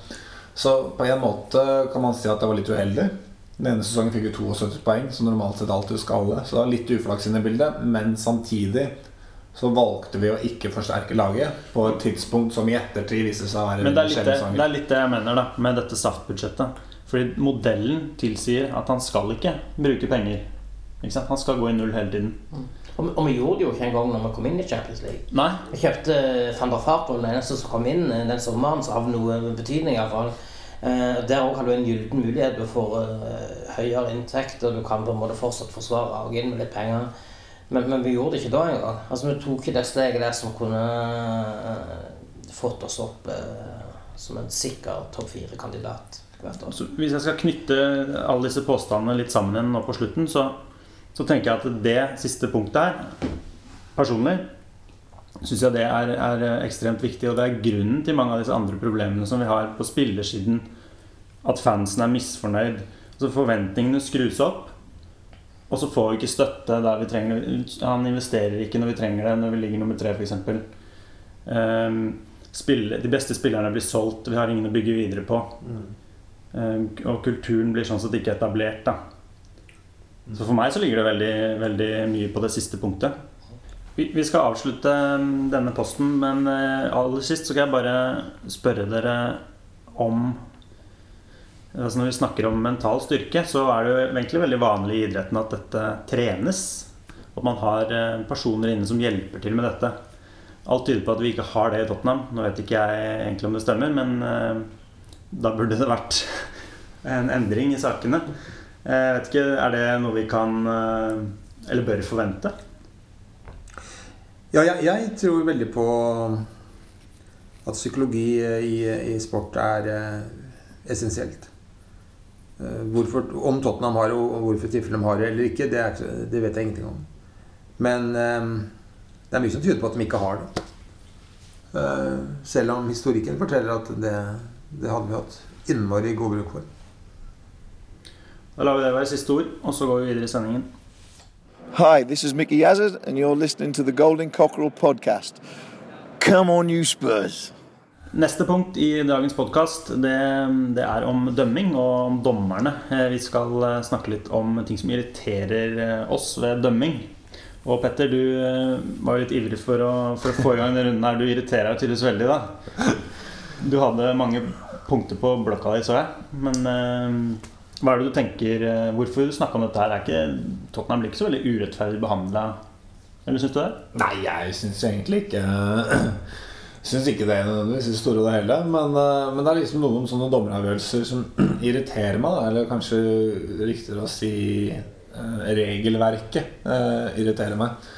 Så på en måte kan man si at det var litt uheldig. Den ene sesongen fikk vi 72 poeng, som normalt sett alltid skal alle. Så det var litt uflaks inne i bildet. Men samtidig så valgte vi å ikke forsterke laget på et tidspunkt som i ettertid viste seg å være men det er, litt det, det er litt det jeg mener da med dette SAFT-budsjettet. Fordi modellen tilsier at han skal ikke bruke penger. Ikke? Han skal gå i null hele tiden. Og, og vi gjorde det jo ikke engang når vi kom inn i Champions League. Nei, Vi kjøpte van der Fart, den eneste som kom inn eh, den sommeren, som av noe betydning iallfall. Eh, der òg har du en gyllen mulighet. Du får eh, høyere inntekt, og du kan på en måte fortsatt forsvare og inn med litt penger. Men, men vi gjorde det ikke da engang. Altså, vi tok ikke det steget der som kunne eh, fått oss opp eh, som en sikker topp fire-kandidat. Så hvis jeg skal knytte alle disse påstandene litt sammen nå på slutten, så, så tenker jeg at det siste punktet her, personlig, syns jeg det er, er ekstremt viktig. Og det er grunnen til mange av disse andre problemene som vi har på spillersiden. At fansen er misfornøyd. Altså Forventningene skrus opp. Og så får vi ikke støtte der vi trenger. Han investerer ikke når vi trenger det, når vi ligger nummer tre, f.eks. Um, de beste spillerne blir solgt, vi har ingen å bygge videre på. Eh, Og kulturen blir sånn sett ikke etablert. da Så for meg så ligger det veldig, veldig mye på det siste punktet. Vi, skal avslutte mm, denne posten, men eh, aller sist så skal jeg bare spørre dere om altså Når vi snakker om mental styrke, så er det jo egentlig veldig vanlig i idretten at dette trenes. At man har eh, personer inne som hjelper til med dette. Alt tyder på at vi ikke har det i Tottenham. Nå vet ikke jeg egentlig om det stemmer, men eh, da burde det vært en endring i sakene. Eh, Jeg vet ikke, Er det noe vi kan eh, eller bør forvente? Ja, jeg, jeg tror veldig på at psykologi i, i sport er eh, essensielt. Hvorfor, om Tottenham har og og hvorfor Tiffelham har det eller ikke, det, er, det vet jeg ingenting om. Men det er mye som tyder på at de ikke har det. Selv om historikken forteller at det, det hadde vi hatt innmari god bruk for. Da lar vi det være siste ord, og så går vi videre i sendingen. Hi, this is Mickey Yazard, and you're listening to the Golden Cockerel podcast. Come on, you Spurs. Neste punkt i dagens podkast det, det er om dømming og om dommerne. Eh, Vi skal eh, snakke litt om ting som irriterer eh, oss ved dømming. Og Petter, du var jo litt ivrig for å, for å få i gang den runden her. Du irriterer deg tydeligvis veldig, da. Du hadde mange punkter på blokka di, så jeg. Men eh, hva er det du tenker eh, Hvorfor du snakka om dette her? Er ikke, Tottenham ikke så veldig urettferdig behandla, eller syns du det? Nei, jeg syns egentlig ikke Syns ikke det nødvendigvis i store og hele. Men, eh, men det er liksom noen sånne dommeravgjørelser som irriterer meg. Da. Eller kanskje riktigere å si eh, regelverket irriterer meg.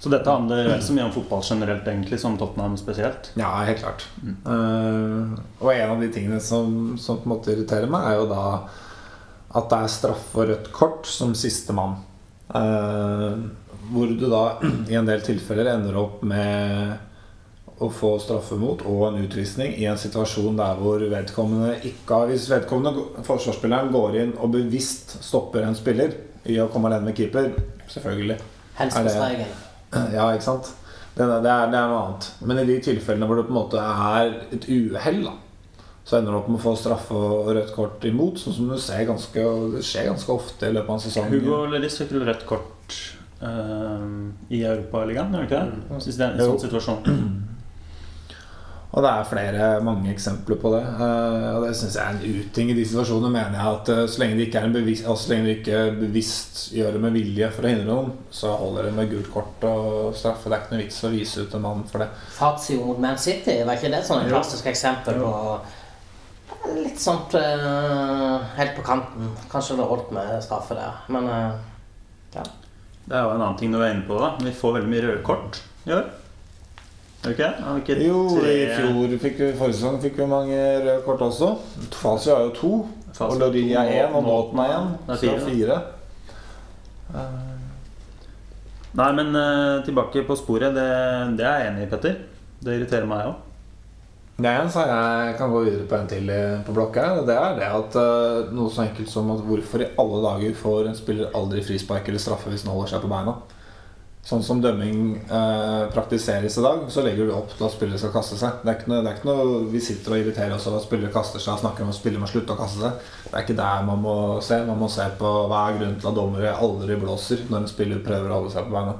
Så dette handler vel så mye om fotball generelt, egentlig, som Tottenham spesielt. Ja, helt klart. Eh, og en av de tingene som, som på en måte irriterer meg, er jo da at det er straff og rødt kort som sistemann. Uh, hvor du da i en del tilfeller ender opp med å få straffe mot og en utvisning i en situasjon der hvor vedkommende ikke har Hvis vedkommende forsvarsspilleren går inn og bevisst stopper en spiller i å komme alene med keeper, selvfølgelig. Helst Er på det- streken. Ja, ikke sant? Det, det, er, det er noe annet. Men i de tilfellene hvor det på en måte er et uhell, så ender du opp med å få straffe og rødt kort imot. Sånn som du ser ganske, det skjer ganske ofte i løpet av en sesong. Hugo Lerris fikk vel rødt kort uh, i Europaligaen, gjør han ikke det? Hvis det er en sånn situasjon. Og det er flere, mange eksempler på det. Eh, og det syns jeg er en uting. I de situasjonene mener jeg at eh, så lenge det ikke er en bevisst, altså, så lenge det ikke bevisst gjør det med vilje for å hindre noen, så holder det med gult kort og straffe. Det er ikke noe vits å vise ut en mann for det. Fazio mot Man City, var ikke det sånn et klassisk eksempel på Litt sånt eh, helt på kanten. Kanskje det holdt med straffe der. Men eh, ja. Det er jo en annen ting du er inne på. da Vi får veldig mye røde kort i år. Ikke Jo, i fjor fikk vi, forrige sesong fikk vi mange røde kort også. Fasio har jo to. Fazio Og Lori er én, og Nåten er én. Er Så det er fire. fire. Nei, men uh, tilbake på sporet. Det, det er jeg enig i, Petter. Det irriterer meg òg. Det er en, så jeg kan gå videre på en til på blokka. Det er det at uh, noe så enkelt som at hvorfor i alle dager får en spiller aldri frispark eller straffe hvis den holder seg på beina? Sånn som dømming eh, praktiseres i dag, så legger du opp til at spillere skal kaste seg. Det er ikke noe, er ikke noe Vi sitter og irriterer oss over at spillere kaster seg og snakker om at spillere må slutte å kaste seg. Det er ikke der man må se. Man må se på hva er grunnen til at dommere aldri blåser når en spiller prøver å holde seg på beina.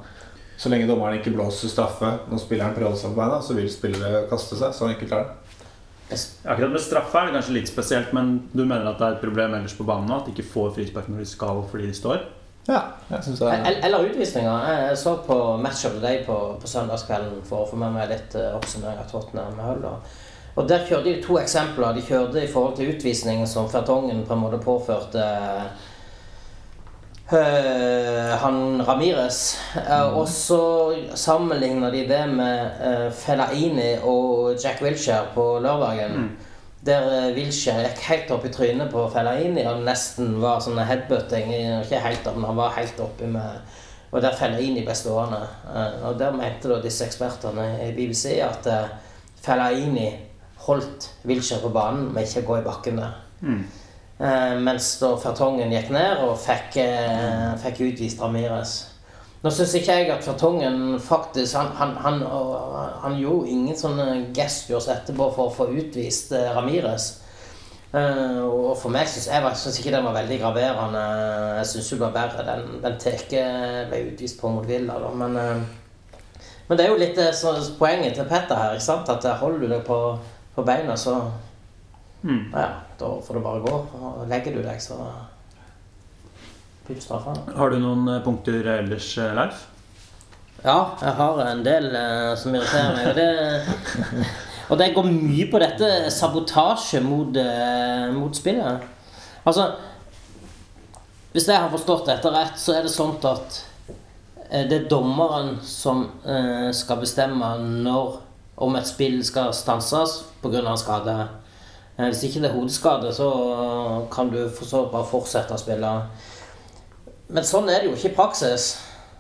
Så lenge dommeren ikke blåser straffe når spilleren prøver å holde seg på beina, så vil spillere kaste seg. Så enkelt er det. Akkurat med straffe er det kanskje litt spesielt, men du mener at det er et problem ellers på banen nå? At de ikke får frispark når de skal fordi de står? Ja, jeg synes det er Eller utvisninger. Jeg så på Match of the Day på, på søndagskvelden for å få med meg litt eh, oppsummering av Tottenham Hull. og- der kjørte de to eksempler. De kjørte i forhold til utvisningen som Fertongen på en måte påførte eh, han Ramires. Mm. og så sammenligner de det med uh, Fellaini og Jack Wilshere på lørdagen. Der uh, Wilshere gikk helt opp i trynet på Fellaini og nesten var sånn headbutting. Ikke helt opp, men han var helt oppi med Og der Fellaini ble stående. Eh, og der mente da disse ekspertene i BBC at uh, Fellaini holdt Wilshere på banen, med ikke gå i bakken der. Mm. mens da Fertongen gikk ned og fikk, eh, fikk utvist Ramires. Nå syns ikke jeg at Fertongen faktisk Han, han, han, han gjorde ingen sånne gestures etterpå for å få utvist eh, Ramires. Eh, og for meg syns jeg synes ikke den var veldig graverende. Jeg syns det var verre den, den Teke ble utvist på mot Villa. Da. Men, eh, men det er jo litt så, poenget til Petter her. ikke sant? At holder du deg på, på beina, så Mm. ja, da får det bare gå. Og legger du deg, så blir. Har du noen eh, punkter ellers, eh, Leif? Ja, jeg har en del uh, som irriterer meg. Og det, og det går mye på dette sabotasje mot, uh, mot spillet. Altså Hvis jeg har forstått dette rett, så er det sånn at uh, det er dommeren som skal bestemme når om et spill skal stanses pga. skade. Eh, Hvis ikke det er hodeskade, så kan du for så vidt bare fortsette å spille. Men sånn er det jo ikke i praksis.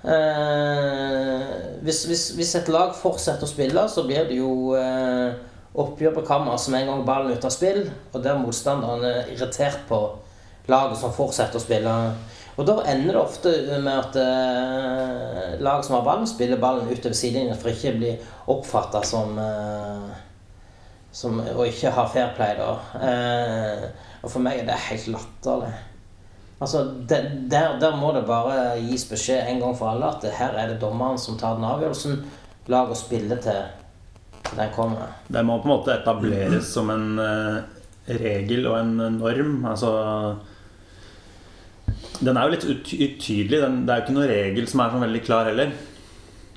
Eh, hvis, hvis, hvis et lag fortsetter å spille, så blir det jo eh, oppgjør på kammer som en gang ballen ute av spill, og der motstanderen er irritert på laget som fortsetter å spille. Og da ender det ofte med at eh, lag som har ballen, spiller ballen utover sidelinjen for ikke å bli oppfatta som eh, som å ikke ha fair play, da. Eh, og for meg er det helt latterlig. Altså, der, der må det bare gis beskjed en gang for alle at her er det dommeren som tar den avgjørelsen. Lag å spille til til den kommer. Det må på en måte etableres som en eh, regel og en norm. Altså Den er jo litt utydelig. Den, det er jo ikke noen regel som er sånn veldig klar heller.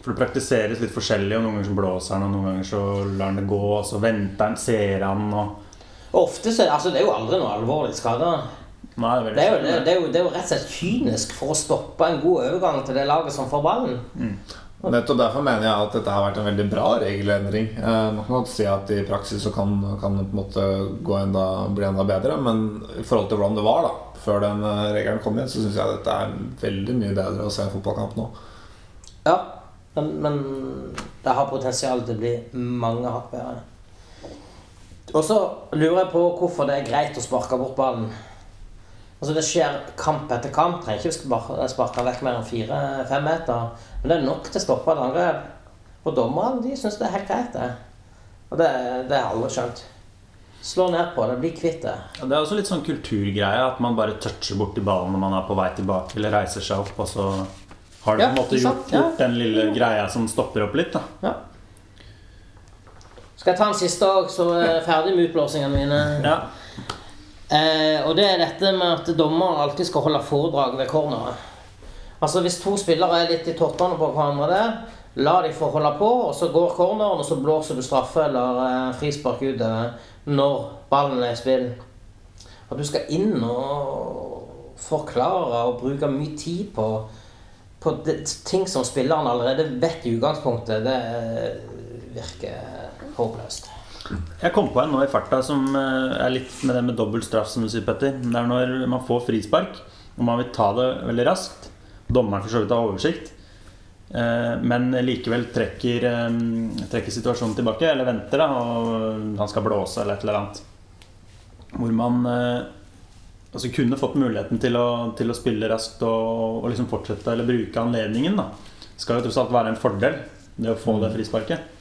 For det praktiseres litt forskjellig, og noen ganger så blåser han, og noen ganger så lar han det gå, og så venter han, ser han og Og ofte så altså, Det er jo aldri noe alvorlig skade. Nei, det Det er, jo, det, det, er jo, det er jo rett og slett kynisk for å stoppe en god overgang til det laget som får ballen. Nettopp derfor mener jeg at dette har vært en veldig bra regelendring. Eh, man kan si at i praksis så kan, kan det på en måte gå enda, bli enda bedre, men i forhold til hvordan det var da før den eh, regelen kom inn, så syns jeg dette er veldig mye bedre å se en fotballkamp nå. Ja, men, men det har potensial til å bli mange hakk bedre. Og så lurer jeg på hvorfor det er greit å sparke bort ballen. Altså Det skjer kamp etter kamp. Trenger ikke sparke, sparke vekk mer enn fire-fem meter. Men det er nok til å stoppe et angrep. Og dommerne de syns det er helt greit, det. Og det, det har jeg aldri skjønt. Slå ned på det, bli kvitt det. Ja, Det er også litt sånn kulturgreie at man bare toucher borti ballen når man er på vei tilbake eller reiser seg opp, og så har du Ja, på en måte gjort. Ja. gjort den lille greia som stopper opp litt. da Ja. Skal jeg ta en siste òg, så er jeg ferdig med utblåsingene mine? Ja. Eh, og det er dette med at dommer alltid skal holde foredrag ved corneret. Altså Hvis to spillere er litt i tottene på hverandre der, la de få holde på, og så går corneren, og så blåser du straffe eller eh, frispark utover når ballen er i spill. At du skal inn og forklare og bruke mye tid på, på det, ting som spilleren allerede vet i utgangspunktet, det eh, virker håpløst. Jeg kom på en nå i farta som eh, er litt med det med dobbelt straff, som du sier, Petter. Det er når man får frispark, og man vil ta det veldig raskt. Dommeren for så vidt har oversikt, eh, men likevel trekker, eh, trekker situasjonen tilbake, eller venter, da, og han skal blåse eller et eller annet. Hvor man altså kunne fått muligheten til å, til å spille raskt og, og liksom fortsette eller bruke anledningen. da Skal jo tross alt være en fordel, det å få det frisparket.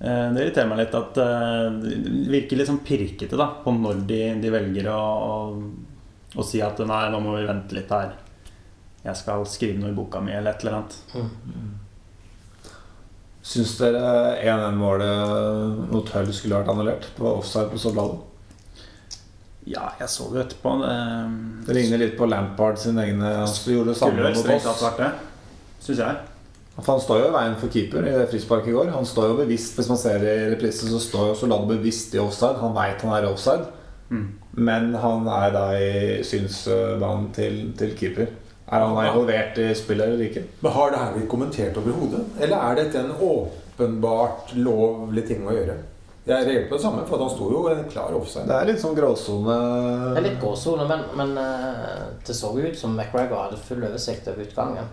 Eh, Det irriterer meg litt at eh, det virker litt sånn pirkete da på når de, de velger å, å, å si at nei, nå må vi vente litt her. Jeg skal skrive noe i boka mi, eller et eller annet. Syns dere 1-1-målet mot Hull skulle vært annullert? Det var offside på Soldado. Ja, jeg så det etterpå. Det Det ligner litt på Lampard sin egne Han gjorde det samme mot oss. syns jeg. For han står jo i veien for keeper i det frisparket i går. Han står jo bevisst, Hvis man ser i reprisen, så står jo Soldado bevisst i offside. Han veit han er i offside, Mm. men han er da i synsbanen til, til keeper. Er han involvert i spillet eller ikke? Men Har det her blitt kommentert overhodet? Eller er dette en åpenbart lovlig ting å gjøre? Jeg reagerer på det samme, for han sto jo en klar offside. Det er litt sånn gråsone Det er litt gråsone, men, men eh, det så ut som McGregor hadde full oversikt over utgangen.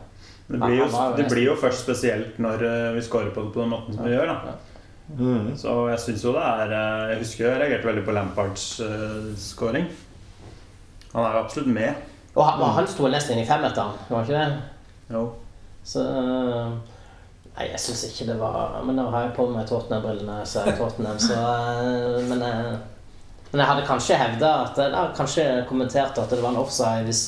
Det blir jo, det blir jo først spesielt når eh, vi scorer på det på den måten som vi gjør. da mm. Så jeg syns jo det er eh, Jeg husker jeg reagerte veldig på Lampards uh, scoring. Han er jo absolutt med. Og han, og han sto nesten inn i femmeteren, var ikke det? Jo. Så Nei, jeg syns ikke det var Men nå har jeg på meg Tottenham-brillene, så er Tottenham, så Men, jeg, men jeg hadde kanskje hevda at Jeg hadde kanskje kommentert at det var en offside hvis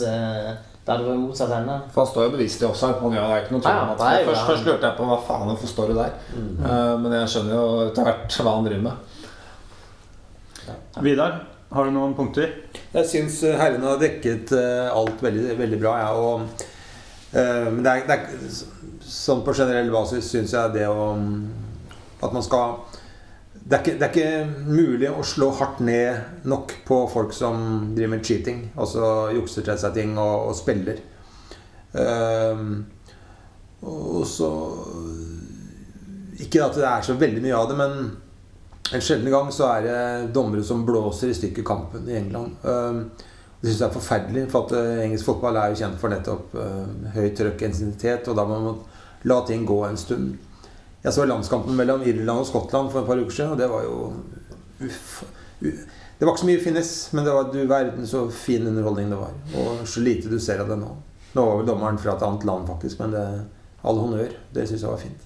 eh, det var motsatt ende. For han står jo bevisst i offside. Han gjør det er ikke noe tvil om at det er først, først lurte jeg på hva faen hvorfor står du der. Eh, men jeg skjønner jo etter hvert hva han driver med. Vidar, har du noen punkter? Jeg syns eh, herrene har dekket eh, alt veldig, veldig bra. Ja, og, uh, men det er, det er sånn på generell basis syns jeg det å At man skal det er, ikke, det er ikke mulig å slå hardt ned nok på folk som driver med cheating. Altså jukser til seg ting og, og spiller. Um, og så Ikke at det er så veldig mye av det, men en sjelden gang så er det dommere som blåser i stykker kampen i England. Um, det syns jeg er forferdelig, for at eh, engelsk fotball er jo kjent for nettopp uh, høy trøkk intensitet, og da må man la ting gå en stund. Jeg så landskampen mellom Irland og Skottland for et par uker siden, og det var jo uff, uff. Det var ikke så mye finnes, men det var du verden så fin underholdning det var. Og så lite du ser av det nå. Nå var vel dommeren fra et annet land, faktisk, men det, all honnør. Det syns jeg var fint.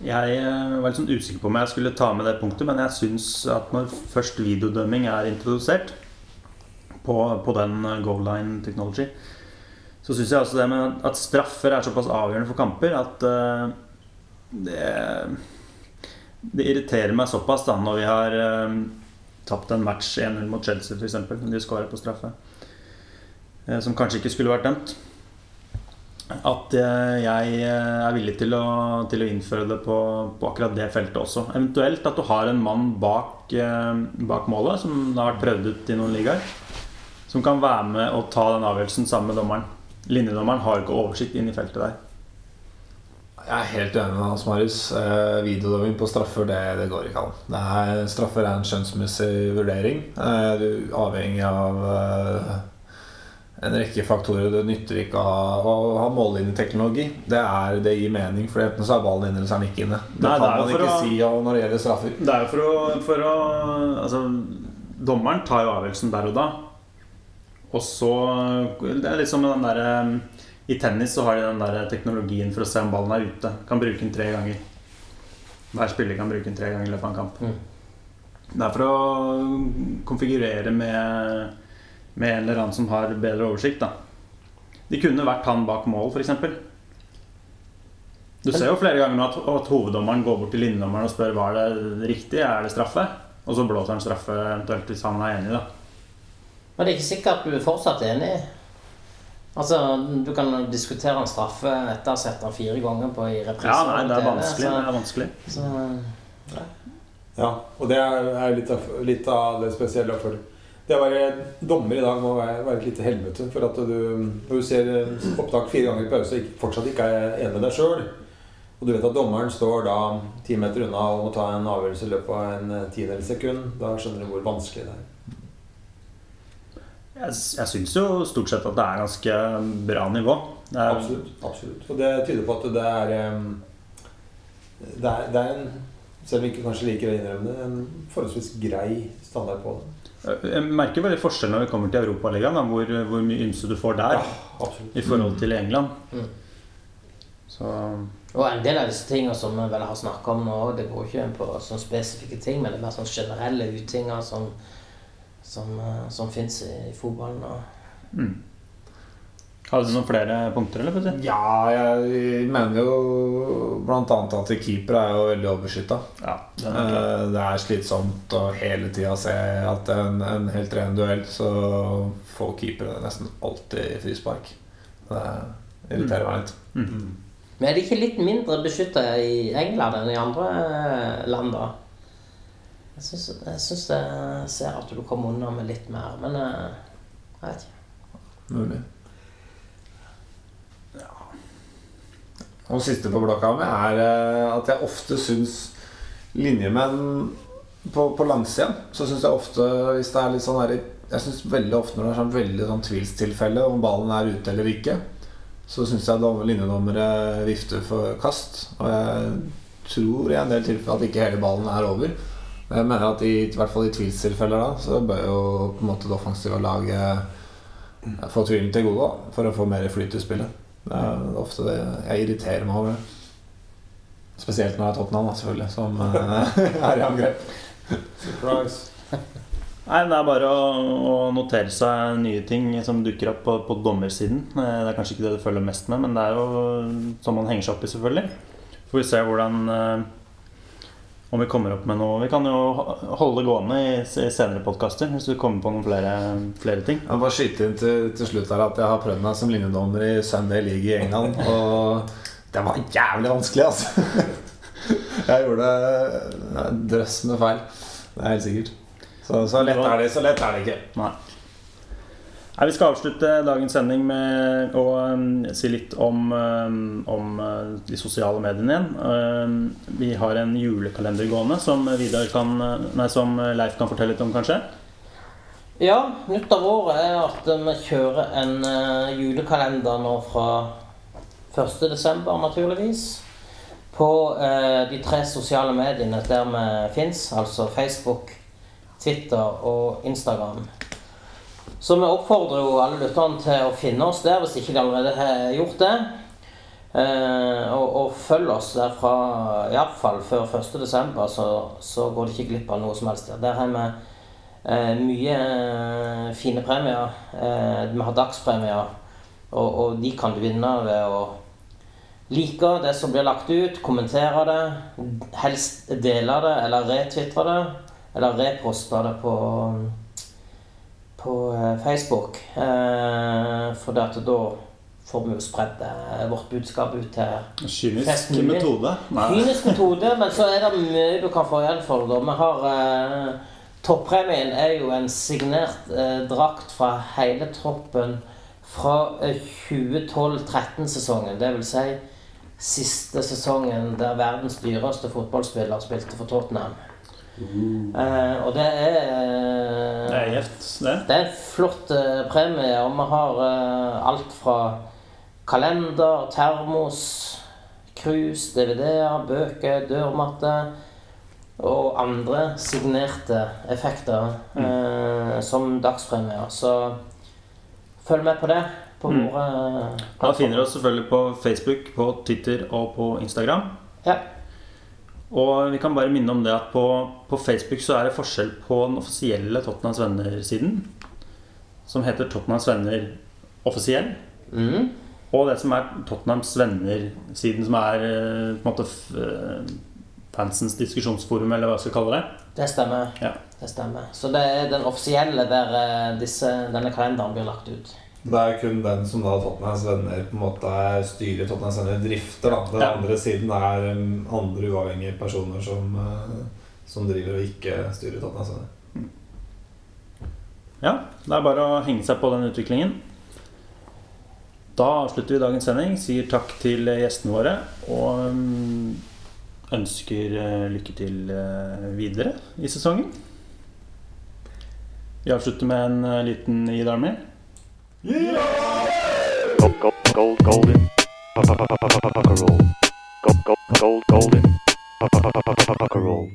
Jeg eh, var litt sånn usikker på om jeg skulle ta med det punktet, men jeg syns at når først videodømming er introdusert på, på den eh, goal line technology, så syns jeg også det med at straffer er såpass avgjørende for kamper at uh, det, det irriterer meg såpass da når vi har uh, tapt en match 1-0 mot Chelsea f.eks., når de skårer på straffe, uh, som kanskje ikke skulle vært dømt. At jeg er villig til å, til å innføre det på, på akkurat det feltet også. Eventuelt at du har en mann bak, bak målet, som har vært prøvd ut i noen ligaer, som kan være med og ta den avgjørelsen sammen med dommeren. Linjedommeren har ikke oversikt inn i feltet der. Jeg er helt enig med Hans Marius. Eh, videodømming på straffer, det, det går ikke an. Det er, straffer er en skjønnsmessig vurdering. Eh, du er avhengig av eh, en rekke faktorer. Det nytter ikke å ha, å ha mållinjeteknologi. Det, er, det gir mening, for enten så er ballen inne eller så er den ikke inne. Det Nei, kan det man ikke å- si når det gjelder straffer. Det er jo for å, for å Altså, dommeren tar jo avgjørelsen der og da. Og så Det er litt som med den derre I tennis så har de den der teknologien for å se om ballen er ute. Kan bruke den tre ganger. Hver spiller kan bruke den tre ganger i løpet av en kamp. Mm. Det er for å konfigurere med, med en eller annen som har bedre oversikt, da. De kunne vært han bak mål, f.eks. Du ser jo flere ganger nå at, at hoveddommeren går bort til linjedommeren og spør var det riktig, er det straffe? Og så blåser han straffe eventuelt hvis han er enig, da. Men det er ikke sikkert du er fortsatt enig. Altså, Du kan diskutere en straffe etter å ha sett den fire ganger på i reprise. Ja, nei, det er vanskelig. Så. Det er vanskelig. Så, ja. Ja, og det er litt av, litt av det spesielle. For det å være dommer i dag må være, være et lite helvete. For at du, når du ser opptak fire ganger i pause og fortsatt ikke er enig med deg sjøl, og du vet at dommeren står da ti meter unna og må ta en avgjørelse i løpet av en eh, tiendedels sekund, da skjønner du hvor vanskelig det er. Jeg, jeg syns jo stort sett at det er ganske bra nivå. Det er, Absolutt. absolutt. Og det tyder på at det er Det er, det er en selv om vi ikke kanskje liker å innrømme det, en forholdsvis grei standard på det. jeg merker veldig forskjell når vi kommer til Europaligaen, hvor, hvor mye ymse du får der ja, i forhold til England. Mm. Så Og en del av disse tingene som vi vel har snakka om nå, det går ikke på sånne spesifikke ting, men det er mer sånne generelle utinger som, som, eh, som fins i, fotballen. Og mm. Hadde du noen flere punkter, eller? Ja, jeg mener jo annet at keepere er jo veldig overbeskytta. Ja, klar. Eh, Det er slitsomt å hele tida se at en, en helt ren duell, så får keepere nesten alltid frispark. Det irriterer meg litt. Mm. Men er de ikke litt mindre beskytta i England enn i andre eh, land, da? Jeg syns jeg ser at du kommer unna med litt mer, men jeg, jeg vet ikke. Mulig. Og siste på blokka mi er eh, at jeg ofte syns linjemenn på, på langsida Så syns jeg ofte hvis det er litt sånn her Jeg syns veldig ofte når det er sånn veldig sånn tvilstilfelle om ballen er ute eller ikke, så syns jeg dom- linjedommere vifter for kast. Og jeg tror i en del tilfeller at ikke hele ballen er over. Men jeg mener at i, i hvert fall i tvilstilfeller da, så bør jo på en måte det offensive laget få tvilen til gode da, for å få mer flyt i spillet. Det er ofte det jeg irriterer meg over. Spesielt når det er Tottenham, da, selvfølgelig, som eh, er i angrep. Surprise. Nei, Det er bare å, å notere seg nye ting som dukker opp på, på dommersiden. Eh, Det er kanskje ikke det du følger mest med, men det er jo sånn man henger seg opp i, selvfølgelig. Får vi se hvordan eh, Om vi kommer opp med noe Vi kan jo holde det gående i senere podkaster hvis du kommer på noen flere, flere ting. Jeg må bare skyte inn til, til slutt her at jeg har prøvd meg som linjedommer i Sunday League i England, og det var jævlig vanskelig, altså. Jeg gjorde drøss med feil. Det er helt sikkert. Så, så lett er det, så lett er det ikke. Nei. Nei, Vi skal avslutte dagens sending med å um, si litt om, um, om uh, de sosiale mediene igjen. Um, vi har en julekalender gående som, kan, uh, nei, som Leif kan fortelle litt om, kanskje. Ja, nytt av året er at vi kjører en uh, julekalender nå fra 1.12., naturligvis. På uh, de tre sosiale mediene der vi fins, altså Facebook, Twitter og Instagram. Så vi oppfordrer jo alle lytterne til å finne oss der hvis ikke de allerede har gjort det. Eh, og, og følg oss der fra iallfall før 1.12., så, så går du ikke glipp av noe som helst der. Har vi Eh, mye eh, fine premier. Eh, vi har dagspremier, og, og de kan du vinne ved å like det som blir lagt ut, kommentere det, helst dele det eller retvitre det, eller reposte det på, på eh, Facebook. Eh, for da får vi jo spredd eh, vårt budskap ut til Kynisk metode. Nei. Kynisk metode, men så er det mye du kan få igjen for det. Vi har eh, Toppremien er jo en signert eh, drakt fra hele troppen fra eh, 2012-13-sesongen. Det vil si siste sesongen der verdens dyreste fotballspiller spilte for Tottenham. Eh, og det er uh, Det er gjevt, det. det er en flott uh, premie, og vi har alt fra kalender, termos, krus, DVD-er, bøker, dørmatte og andre signerte effekter eh, som dagspremier. Så følg med på det på Mm. våre Da finner du oss selvfølgelig på Facebook, på Twitter og på Instagram. Ja. Og vi kan bare minne om det at på, på Facebook så er det forskjell på den offisielle Tottenhams Venner-siden, som heter Tottenhams Venner offisiell. Mm. Og det som er Tottenhams venner-siden, som er eh, på en måte eh, fansens diskusjonsforum, eller hva jeg skal kalle det. Det stemmer. Ja. Det stemmer. Så det er den offisielle der eh, disse, denne kalenderen blir lagt ut. Det er kun den som da Tottenhams venner på en måte er styrer Tottenhams venner drifter. da Den Ja. andre siden er um, andre uavhengige personer som, eh, som driver og ikke styrer Tottenhams venner. Ja, det er bare å henge seg på den utviklingen. Da avslutter vi dagens sending. Sier takk til gjestene våre. Og mm, ønsker eh, lykke til videre i sesongen. Vi avslutter med en liten liten dag Army. Yeah! Gold, gold, golden. Roll. Gold, gold, golden. Roll.